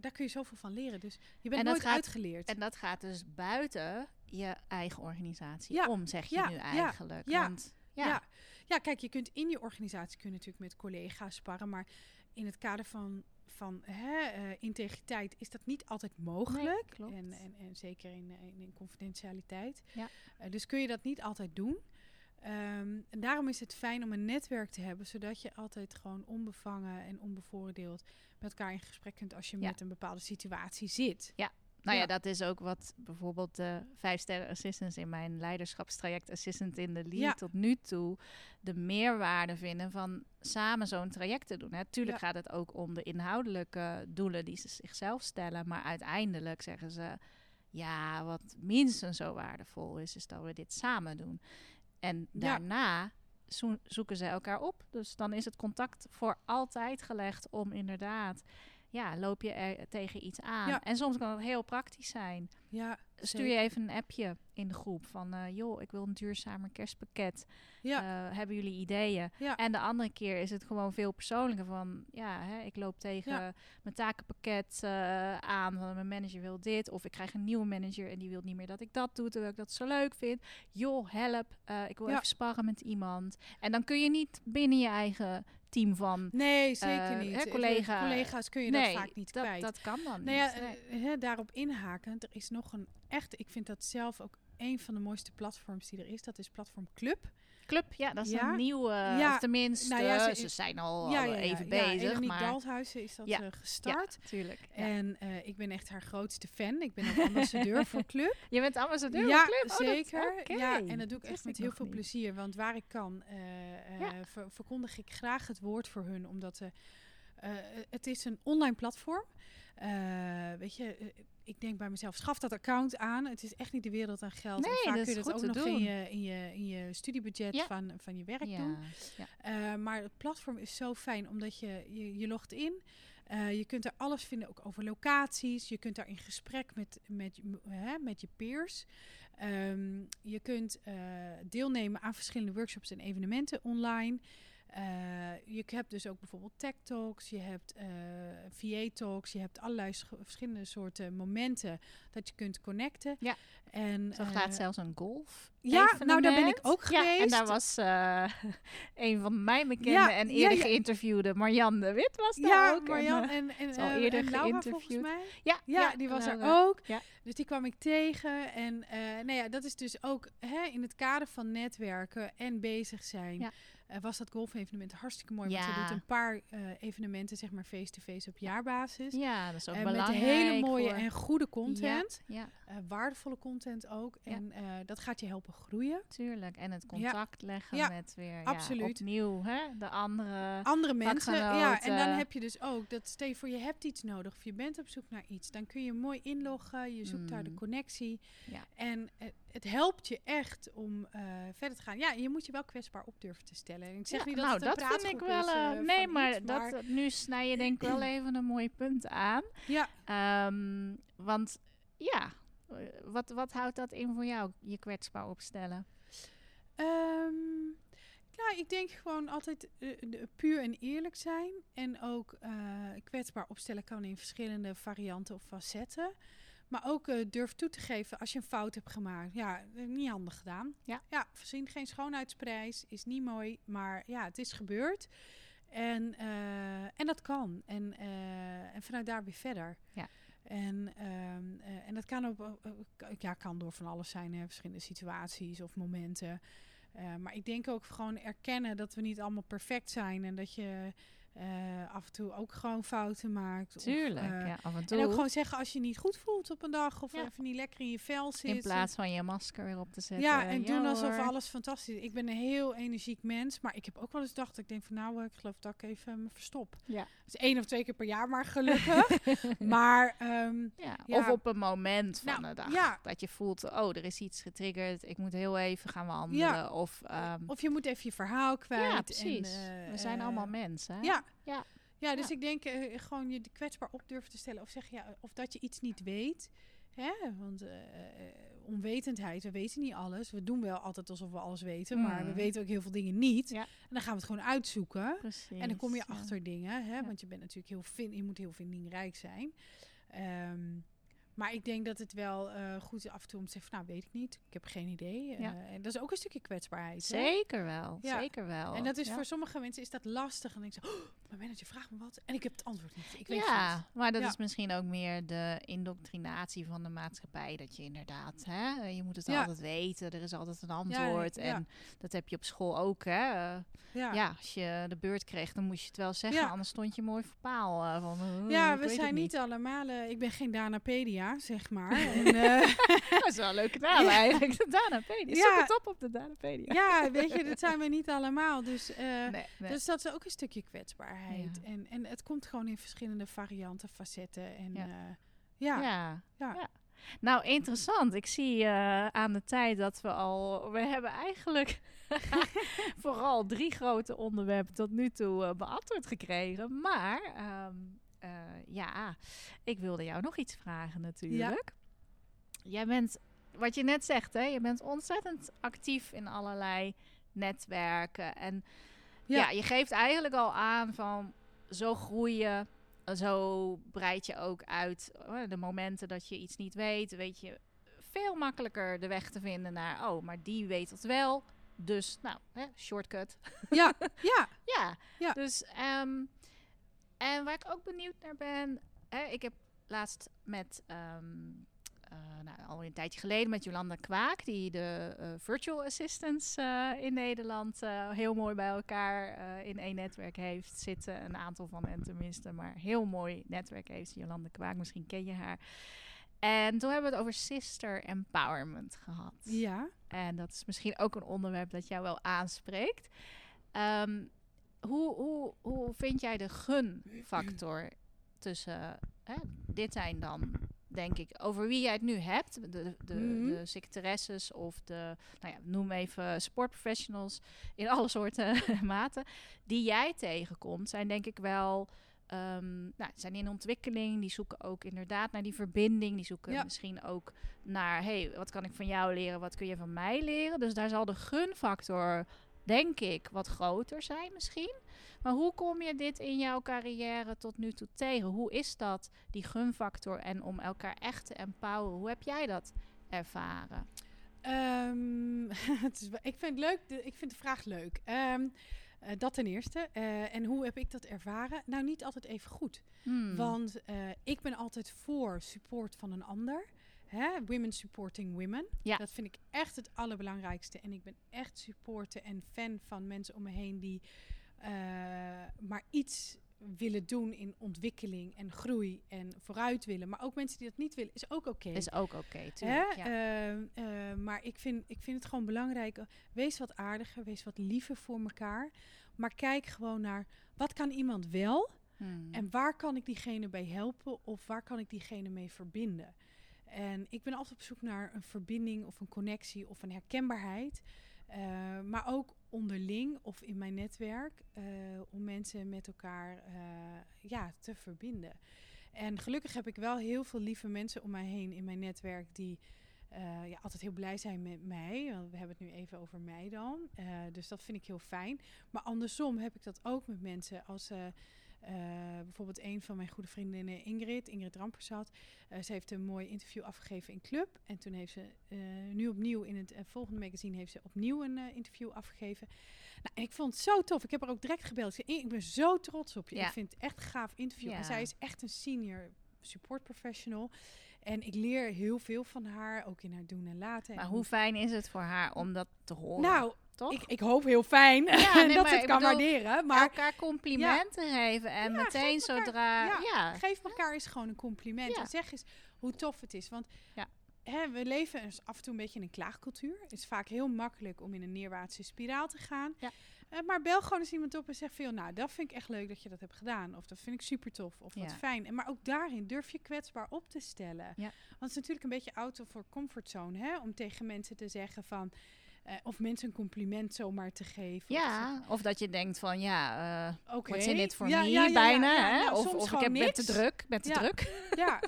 daar kun je zoveel van leren. Dus je bent nooit gaat- uitgeleerd. En dat gaat dus buiten je eigen organisatie Ja, om, zeg je ja, nu eigenlijk. ja, Want, ja, Ja. ja, kijk, je kunt in je organisatie kun je natuurlijk met collega's sparren, maar in het kader van, van hè, eh, integriteit is dat niet altijd mogelijk. klopt. En, en, en zeker in, in, in confidentialiteit. Ja. Eh, dus kun je dat niet altijd doen. Ehm, en daarom is het fijn om een netwerk te hebben, zodat je altijd gewoon onbevangen en onbevooroordeeld met elkaar in gesprek kunt als je Ja. met een bepaalde situatie zit. Nou ja, Ja. dat is ook wat bijvoorbeeld de vijf sterren assistants in mijn leiderschapstraject Assistant in de Lead Ja. tot nu toe de meerwaarde vinden van samen zo'n traject te doen. Natuurlijk Ja. gaat het ook om de inhoudelijke doelen die ze zichzelf stellen, maar uiteindelijk zeggen ze ja, wat minstens zo waardevol is, is dat we dit samen doen. En Ja. daarna zoeken ze elkaar op. Dus dan is het contact voor altijd gelegd om inderdaad, ja, loop je er tegen iets aan. Ja. En soms kan het heel praktisch zijn. Ja, Stuur je even een appje in de groep van, eh, joh, ik wil een duurzamer kerstpakket. Ja. Eh, hebben jullie ideeën? En de andere keer is het gewoon veel persoonlijker van, ja, hè, ik loop tegen mijn takenpakket eh, aan, van mijn manager wil dit, of ik krijg een nieuwe manager en die wil niet meer dat ik dat doe, terwijl ik dat zo leuk vind. Joh, help, ik wil even sparren met iemand. En dan kun je niet binnen je eigen team van, Nee, zeker Eh, niet. hè, Eh, collega- collega's kun je nee, dat vaak niet dat, kwijt. dat kan dan Nou ja, niet. Nee. eh, hè, daarop inhakend, er is nog een echt, ik vind dat zelf ook een van de mooiste platforms die er is. Dat is Platform Club. Club, ja, dat is Ja. een nieuwe, Ja, tenminste, nou ja, ze- ze, zijn al, ja, al ja, ja, even ja, bezig, Eleniek maar... Dalthuizen is dat Ja, eh, Ja, gestart. tuurlijk. Ja. En eh, ik ben echt haar grootste fan. Ik ben ook ambassadeur voor Club. Je bent ambassadeur ja, van Club? Oh, zeker. Ja, en dat doe ik echt met heel veel niet. plezier. Want waar ik kan, eh, Ja. ver- verkondig ik graag het woord voor hun. Omdat het is een online platform. Weet je, ik denk bij mezelf, schaf dat account aan. Het is echt niet de wereld aan geld. en Nee, vaak dat kun je dat ook nog in doen. je, in, je, in je studiebudget Ja. van, van je werk Ja, doen. ja. Eh, maar het platform is zo fijn omdat je, je, je logt in. Eh, je kunt er alles vinden, ook over locaties. Je kunt daar in gesprek met, met, je- hè, met je peers. Ehm, je kunt eh, deelnemen aan verschillende workshops en evenementen online. Eh, je hebt dus ook bijvoorbeeld tech talks, je hebt eh VA talks, je hebt allerlei sch- verschillende soorten momenten dat je kunt connecten. Ja. En, Zo eh, gaat zelfs een golf. ja, nou daar ben ik ook Ja, geweest. en daar was eh, een van mijn bekende Ja, en eerder ja. geïnterviewde, Marianne de Wit was daar Ja, ook. En, Marjan eh, en, en, is al eh, eerder en Laura volgens geïnterviewd. mij. ja, Ja, die was er ook. Ja. Dus die kwam ik tegen. En eh nou ja, dat is dus ook hè, in het kader van netwerken en bezig zijn. Eh, was dat golfevenement hartstikke mooi. Want Ja. ze doet een paar eh, evenementen, zeg maar face-to-face op jaarbasis. Ja, dat is ook met belangrijk. hele mooie voor- en goede content. Ja, waardevolle content ook. En dat gaat je helpen groeien. tuurlijk. En het contact leggen met weer absoluut. Opnieuw hè, de andere... Andere mensen. Ja, en dan heb je dus ook dat stel je voor je hebt iets nodig of je bent op zoek naar iets, dan kun je mooi inloggen. Je zoekt daar de Mm. connectie. Ja. En het, helpt je echt om verder te gaan. Ja, je moet je wel kwetsbaar op durven te stellen. Ik zeg Ja, niet dat nou, dat vind ik wel. is, eh, nee, maar, iets, dat, eh, nu snij je denk ik wel even een mooi punt aan. Ja, Ehm, want ja, wat, wat houdt dat in voor jou, je kwetsbaar opstellen? Ehm, Nou, ik denk gewoon altijd uh, puur en eerlijk zijn. En ook uh, kwetsbaar opstellen kan in verschillende varianten of facetten. Maar ook uh, durf toe te geven als je een fout hebt gemaakt. Ja, niet handig gedaan. Ja. Ja, voorzien geen schoonheidsprijs. Is niet mooi. Maar ja, het is gebeurd. En, en dat kan. En, en vanuit daar weer verder. Ja. En, uh, en dat kan, ook, ja, kan door van alles zijn, hè, verschillende situaties of momenten. Maar ik denk ook gewoon erkennen dat we niet allemaal perfect zijn en dat je uh, af en toe ook gewoon fouten maakt. Tuurlijk, of, uh, ja, af en toe. En ook gewoon zeggen als je niet goed voelt op een dag of ja. even niet lekker in je vel zit. In plaats van je masker weer op te zetten. Ja, en ja, doen alsof hoor. alles fantastisch is. Ik ben een heel energiek mens, maar ik heb ook wel eens gedacht, ik denk van nou, ik geloof dat ik even me verstop. Ja. Dus één of twee keer per jaar maar gelukkig. maar um, ja, Of op een moment van nou, de dag. Dat je voelt, oh, er is iets getriggerd. Ik moet heel even gaan wandelen. Of, um, of je moet even je verhaal kwijt. Ja, precies. En, uh, We zijn allemaal mensen. Hè? Ja. Ja. Ja, dus ja. ik denk uh, gewoon je kwetsbaar op durven te stellen. Of zeg ja, of dat je iets niet weet. Hè? Want uh, onwetendheid, we weten niet alles. We doen wel altijd alsof we alles weten. Mm. Maar we weten ook heel veel dingen niet. Ja. En dan gaan we het gewoon uitzoeken. Precies, en dan kom je ja. achter dingen. Hè? Want je bent natuurlijk heel vind, je moet heel vindingrijk zijn. Um, maar ik denk dat het wel uh, goed is af en toe om te zeggen, van, nou weet ik niet, ik heb geen idee. Ja. Uh, en dat is ook een stukje kwetsbaarheid. Zeker hè? wel, ja. zeker wel. En dat is ja. voor sommige mensen is dat lastig. En je, oh, mijn manager vraagt me wat en ik heb het antwoord niet. Ik weet ja, het maar dat ja. is misschien ook meer de indoctrinatie van de maatschappij. Dat je inderdaad, hè, je moet het Ja. altijd weten, er is altijd een antwoord. ja. En dat heb je op school ook, hè. Ja. ja. als je de beurt kreeg, dan moest je het wel zeggen. Anders stond je mooi voor paal. Uh, van, uh, Ja, we zijn niet allemaal. eh, ik ben geen Danapedia, zeg maar. en, eh, dat is wel een leuke naam eigenlijk. De Danapedia. Ja. Zoek het op op de Danapedia. ja, weet je, dat zijn we niet allemaal. Dus, eh, Nee, nee. dus dat is ook een stukje kwetsbaarheid. Ja. En, en het komt gewoon in verschillende varianten, facetten. En Ja. ja. ja. ja. Ja. Nou, interessant. Ik zie uh, aan de tijd dat we al... We hebben eigenlijk vooral drie grote onderwerpen tot nu toe uh, beantwoord gekregen. Maar um, uh, ja, ik wilde jou nog iets vragen natuurlijk. Jij bent, wat je net zegt, hè, je bent ontzettend actief in allerlei netwerken. En ja, ja je geeft eigenlijk al aan van zo groeien zo breid je ook uit de momenten dat je iets niet weet. Weet je veel makkelijker de weg te vinden naar, oh, maar die weet het wel. Dus, nou, hè, shortcut. Ja, ja. ja. ja. Dus, um, en waar ik ook benieuwd naar ben, hè, ik heb laatst met, um, uh, nou, al een tijdje geleden met Jolanda Kwaak, die de uh, virtual assistants uh, in Nederland heel mooi bij elkaar in één netwerk heeft zitten. Een aantal van hen tenminste, maar heel mooi netwerk heeft Jolanda Kwaak. Misschien ken je haar. En toen hebben we het over sister empowerment gehad. Ja. En dat is misschien ook een onderwerp dat jou wel aanspreekt. Um, hoe, hoe, hoe vind jij de gunfactor tussen... Hè, dit zijn dan denk ik, over wie jij het nu hebt. De, de, Mhm. mm -hmm. de secretaresses of de, nou ja, noem even sportprofessionals in alle soorten maten. Die jij tegenkomt, zijn denk ik wel, um, nou, zijn in ontwikkeling. Die zoeken ook inderdaad naar die verbinding. Die zoeken Ja. misschien ook naar, hey, wat kan ik van jou leren? Wat kun je van mij leren? Dus daar zal de gunfactor, denk ik, wat groter zijn misschien. Maar hoe kom je dit in jouw carrière tot nu toe tegen? Hoe is dat, die gunfactor en om elkaar echt te empoweren? Hoe heb jij dat ervaren? Um, het is, ik vind leuk. De, ik vind de vraag leuk. Um, uh, dat ten eerste. Uh, en hoe heb ik dat ervaren? Nou, niet altijd even goed. Hmm. Want uh, ik ben altijd voor support van een ander. Hè? Women supporting women. Ja. Dat vind ik echt het allerbelangrijkste. En ik ben echt supporter en fan van mensen om me heen die uh, maar iets willen doen in ontwikkeling en groei en vooruit willen. Maar ook mensen die dat niet willen, is ook oké. Okay. Is ook oké, okay, ja. uh, uh, maar ik vind, ik vind het gewoon belangrijk. Wees wat aardiger, wees wat liever voor elkaar. Maar kijk gewoon naar, wat kan iemand wel? Hmm. En waar kan ik diegene bij helpen? Of waar kan ik diegene mee verbinden? En ik ben altijd op zoek naar een verbinding of een connectie of een herkenbaarheid. Uh, maar ook onderling of in mijn netwerk uh, om mensen met elkaar uh, ja, te verbinden. En gelukkig heb ik wel heel veel lieve mensen om mij heen in mijn netwerk die eh, ja, altijd heel blij zijn met mij. Want we hebben het nu even over mij dan. Dus dat vind ik heel fijn. Maar andersom heb ik dat ook met mensen als... Uh, bijvoorbeeld een van mijn goede vriendinnen, Ingrid, Ingrid Rampersat. ze heeft een mooi interview afgegeven in Club. En toen heeft ze nu opnieuw in het volgende magazine heeft ze opnieuw een interview afgegeven. Nou, en ik vond het zo tof. Ik heb haar ook direct gebeld. Ik, zei, ik ben zo trots op je. Ja. Ik vind het echt een gaaf interview. Ja. En zij is echt een senior support professional. En ik leer heel veel van haar, ook in haar doen en laten. Maar hoe fijn is het voor haar om dat te horen? Nou, toch? Ik, ik hoop heel fijn ja, nee, dat ze het kan waarderen. Maar elkaar complimenten geven en meteen zodra... ja, geef elkaar eens gewoon een compliment. En zeg eens hoe tof het is. Want hè, we leven dus af en toe een beetje in een klaagcultuur. Het is vaak heel makkelijk om in een neerwaartse spiraal te gaan. Ja. Uh, maar bel gewoon eens iemand op en zeg veel, nou, dat vind ik echt leuk dat je dat hebt gedaan. Of dat vind ik super tof. Of wat fijn. En, maar ook daarin durf je kwetsbaar op te stellen. Want het is natuurlijk een beetje auto voor comfortzone, hè? Om tegen mensen te zeggen van... Uh, of mensen een compliment zomaar te geven. Ja, of, of dat je denkt van ja, uh, okay. what's in it for ja, me ja, ja, bijna. Hè? Nou, of, of ik heb met te druk, met te druk. Ja,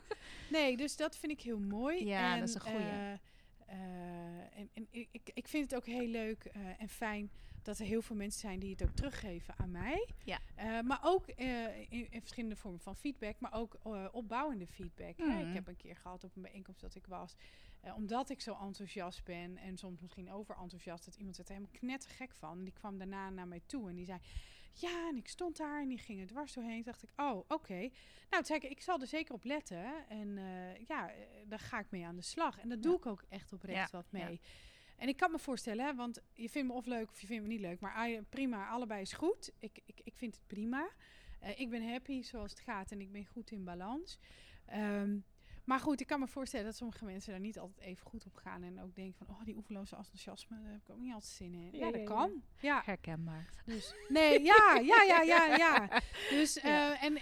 nee, dus dat vind ik heel mooi. Ja, en, dat is een goeie. en, en ik, ik vind het ook heel leuk en fijn dat er heel veel mensen zijn die het ook teruggeven aan mij. Ja. Uh, maar ook uh, in, in, verschillende vormen van feedback, maar ook uh, opbouwende feedback. Mm. Ik heb een keer gehad op een bijeenkomst dat ik was, omdat ik zo enthousiast ben en soms misschien overenthousiast, dat iemand het er helemaal knettergek van. En die kwam daarna naar mij toe en die zei, ja, en ik stond daar en die ging er dwars doorheen. Toen dacht ik, oh, oké. Okay. Nou, zei ik, ik zal er zeker op letten. En ja, daar ga ik mee aan de slag. En dat doe ik ook echt oprecht ja. wat mee. Ja. En ik kan me voorstellen, hè, want je vindt me of leuk of je vindt me niet leuk. Maar prima, allebei is goed. Ik, ik, ik vind het prima. Uh, ik ben happy zoals het gaat en ik ben goed in balans. Um, maar goed, ik kan me voorstellen dat sommige mensen daar niet altijd even goed op gaan. En ook denken van, oh, die oeverloze enthousiasme, daar heb ik ook niet altijd zin in. Ja, ja dat kan. Ja. Herkenbaar. Dus, nee, ja, ja, ja, ja, ja. Dus, uh, en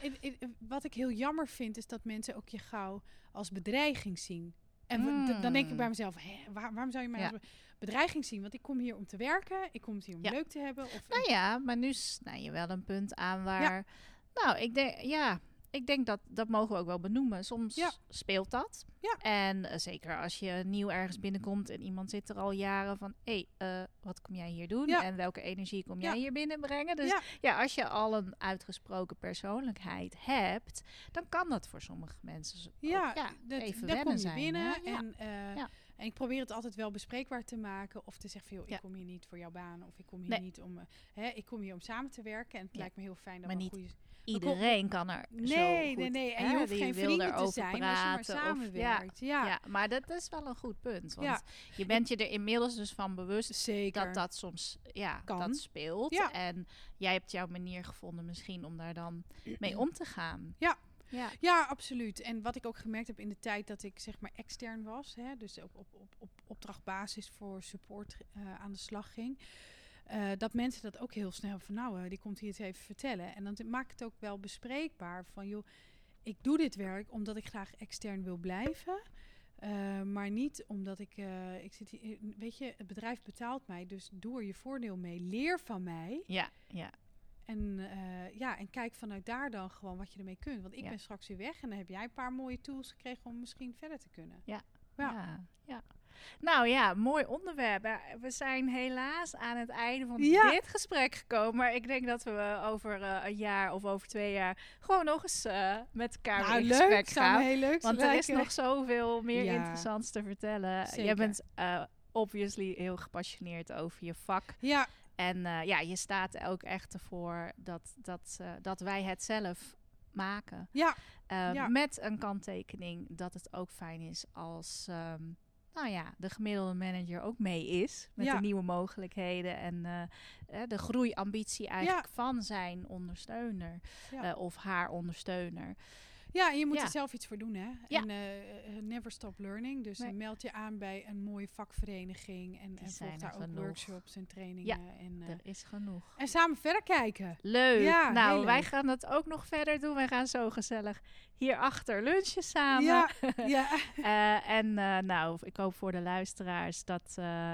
wat ik heel jammer vind, is dat mensen ook je gauw als bedreiging zien. En mm. dan denk ik bij mezelf, hè, waar, waarom zou je mij als bedreiging zien? Want ik kom hier om te werken, ik kom hier om leuk te hebben. Of nou ja, maar nu snij je wel een punt aan waar... Nou, ik denk, ja, ik denk dat dat mogen we ook wel benoemen. Soms speelt dat. Ja. En uh, zeker als je nieuw ergens binnenkomt en iemand zit er al jaren van... hé, hey, uh, wat kom jij hier doen? En welke energie kom jij hier binnenbrengen? Dus ja. als je al een uitgesproken persoonlijkheid hebt... dan kan dat voor sommige mensen ja, ook, dat, even wennen kom je zijn. binnen en... Uh, en ik probeer het altijd wel bespreekbaar te maken. Of te zeggen, joh, ik kom hier niet voor jouw baan. Of ik kom hier niet om... hè, ik kom hier om samen te werken. En het lijkt me heel fijn dat we een goede iedereen kan er nee, zo goed, nee, nee. En je hoeft geen vrienden te zijn praten, als je maar samenwerkt. Of, ja, ja. maar dat is wel een goed punt. Want ja. je bent je er inmiddels dus van bewust Zeker. dat dat soms ja, kan. dat speelt. Ja. En jij hebt jouw manier gevonden misschien om daar dan mee om te gaan. Ja, ja. ja, absoluut. En wat ik ook gemerkt heb in de tijd dat ik zeg maar extern was, hè, dus op, op, op, op opdrachtbasis voor support uh, aan de slag ging. Uh, dat mensen dat ook heel snel van nou, uh, die komt hier eens even vertellen. En dan maakt het ook wel bespreekbaar van joh, ik doe dit werk omdat ik graag extern wil blijven. Uh, maar niet omdat ik, ik zit hier, weet je, het bedrijf betaalt mij, dus doe er je voordeel mee. Leer van mij. Ja, ja. En, ja, en kijk vanuit daar dan gewoon wat je ermee kunt. Want ik ben straks weer weg en dan heb jij een paar mooie tools gekregen om misschien verder te kunnen. Ja, ja. ja. ja. Nou ja, mooi onderwerp. We zijn helaas aan het einde van dit gesprek gekomen. Maar ik denk dat we over uh, een jaar of over twee jaar gewoon nog eens uh, met elkaar nou, in leuk, gesprek gaan. Heel leuk Want er is nog zoveel meer interessants te vertellen. Zeker. Jij bent uh, obviously heel gepassioneerd over je vak. Ja. En ja, je staat er ook echt ervoor dat, dat, dat wij het zelf maken. Ja. ja. Met een kanttekening dat het ook fijn is als... Um, nou ja, de gemiddelde manager ook mee is met de nieuwe mogelijkheden en de groeiambitie eigenlijk van zijn ondersteuner of haar ondersteuner. Ja, en je moet er zelf iets voor doen, hè? Ja. En uh, never stop learning. Dus nee. meld je aan bij een mooie vakvereniging en, en volg daar ook workshops en trainingen. Ja, en, uh, er is genoeg. En samen verder kijken. Leuk. Ja, nou, wij gaan dat ook nog verder doen. Wij gaan zo gezellig hierachter lunchen samen. Ja, ja. uh, en nou, ik hoop voor de luisteraars dat,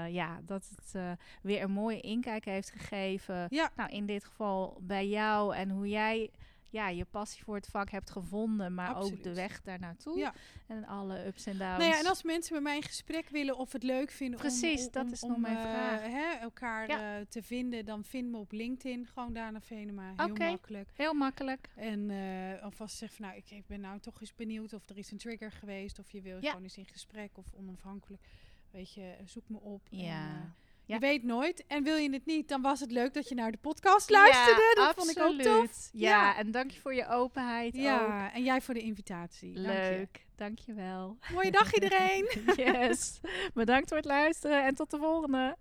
ja, dat het weer een mooie inkijk heeft gegeven. Ja. Nou, in dit geval bij jou en hoe jij ja, je passie voor het vak hebt gevonden, maar ook de weg daar naartoe. Ja. En alle ups en downs. Nou ja, en als mensen met mij in gesprek willen of het leuk vinden Precies, om, om, dat is om, nog mijn eh, vraag. hè, elkaar Ja. eh, te vinden, dan vind me op LinkedIn gewoon Dana Venema. Heel makkelijk. Heel makkelijk. En eh alvast zeg van nou, ik, ik ben nou toch eens benieuwd of er is een trigger geweest of je wil Ja. gewoon eens in gesprek of onafhankelijk. Weet je, zoek me op. Ja. Ja. Je weet nooit. En wil je het niet, dan was het leuk dat je naar de podcast luisterde. Ja, dat vond ik ook tof. absoluut. Ja, Ja. en dank je voor je openheid ook. Ja, en jij voor de invitatie. Dank je. Leuk, dankjewel. Mooie dag iedereen. yes, bedankt voor het luisteren en tot de volgende.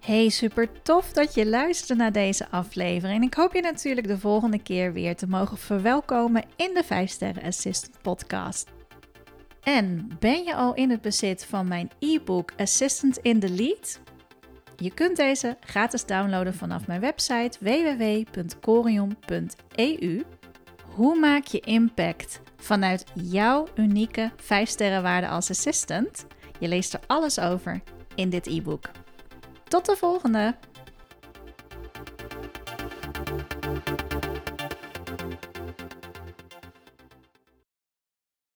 Hey, super tof dat je luisterde naar deze aflevering. Ik hoop je natuurlijk de volgende keer weer te mogen verwelkomen in de 5 Sterren Assistant podcast. En ben je al in het bezit van mijn e-book Assistant in the Lead? Je kunt deze gratis downloaden vanaf mijn website www.corion.eu. Hoe maak je impact vanuit jouw unieke 5 sterrenwaarde als assistant? Je leest er alles over in dit e-book. Tot de volgende!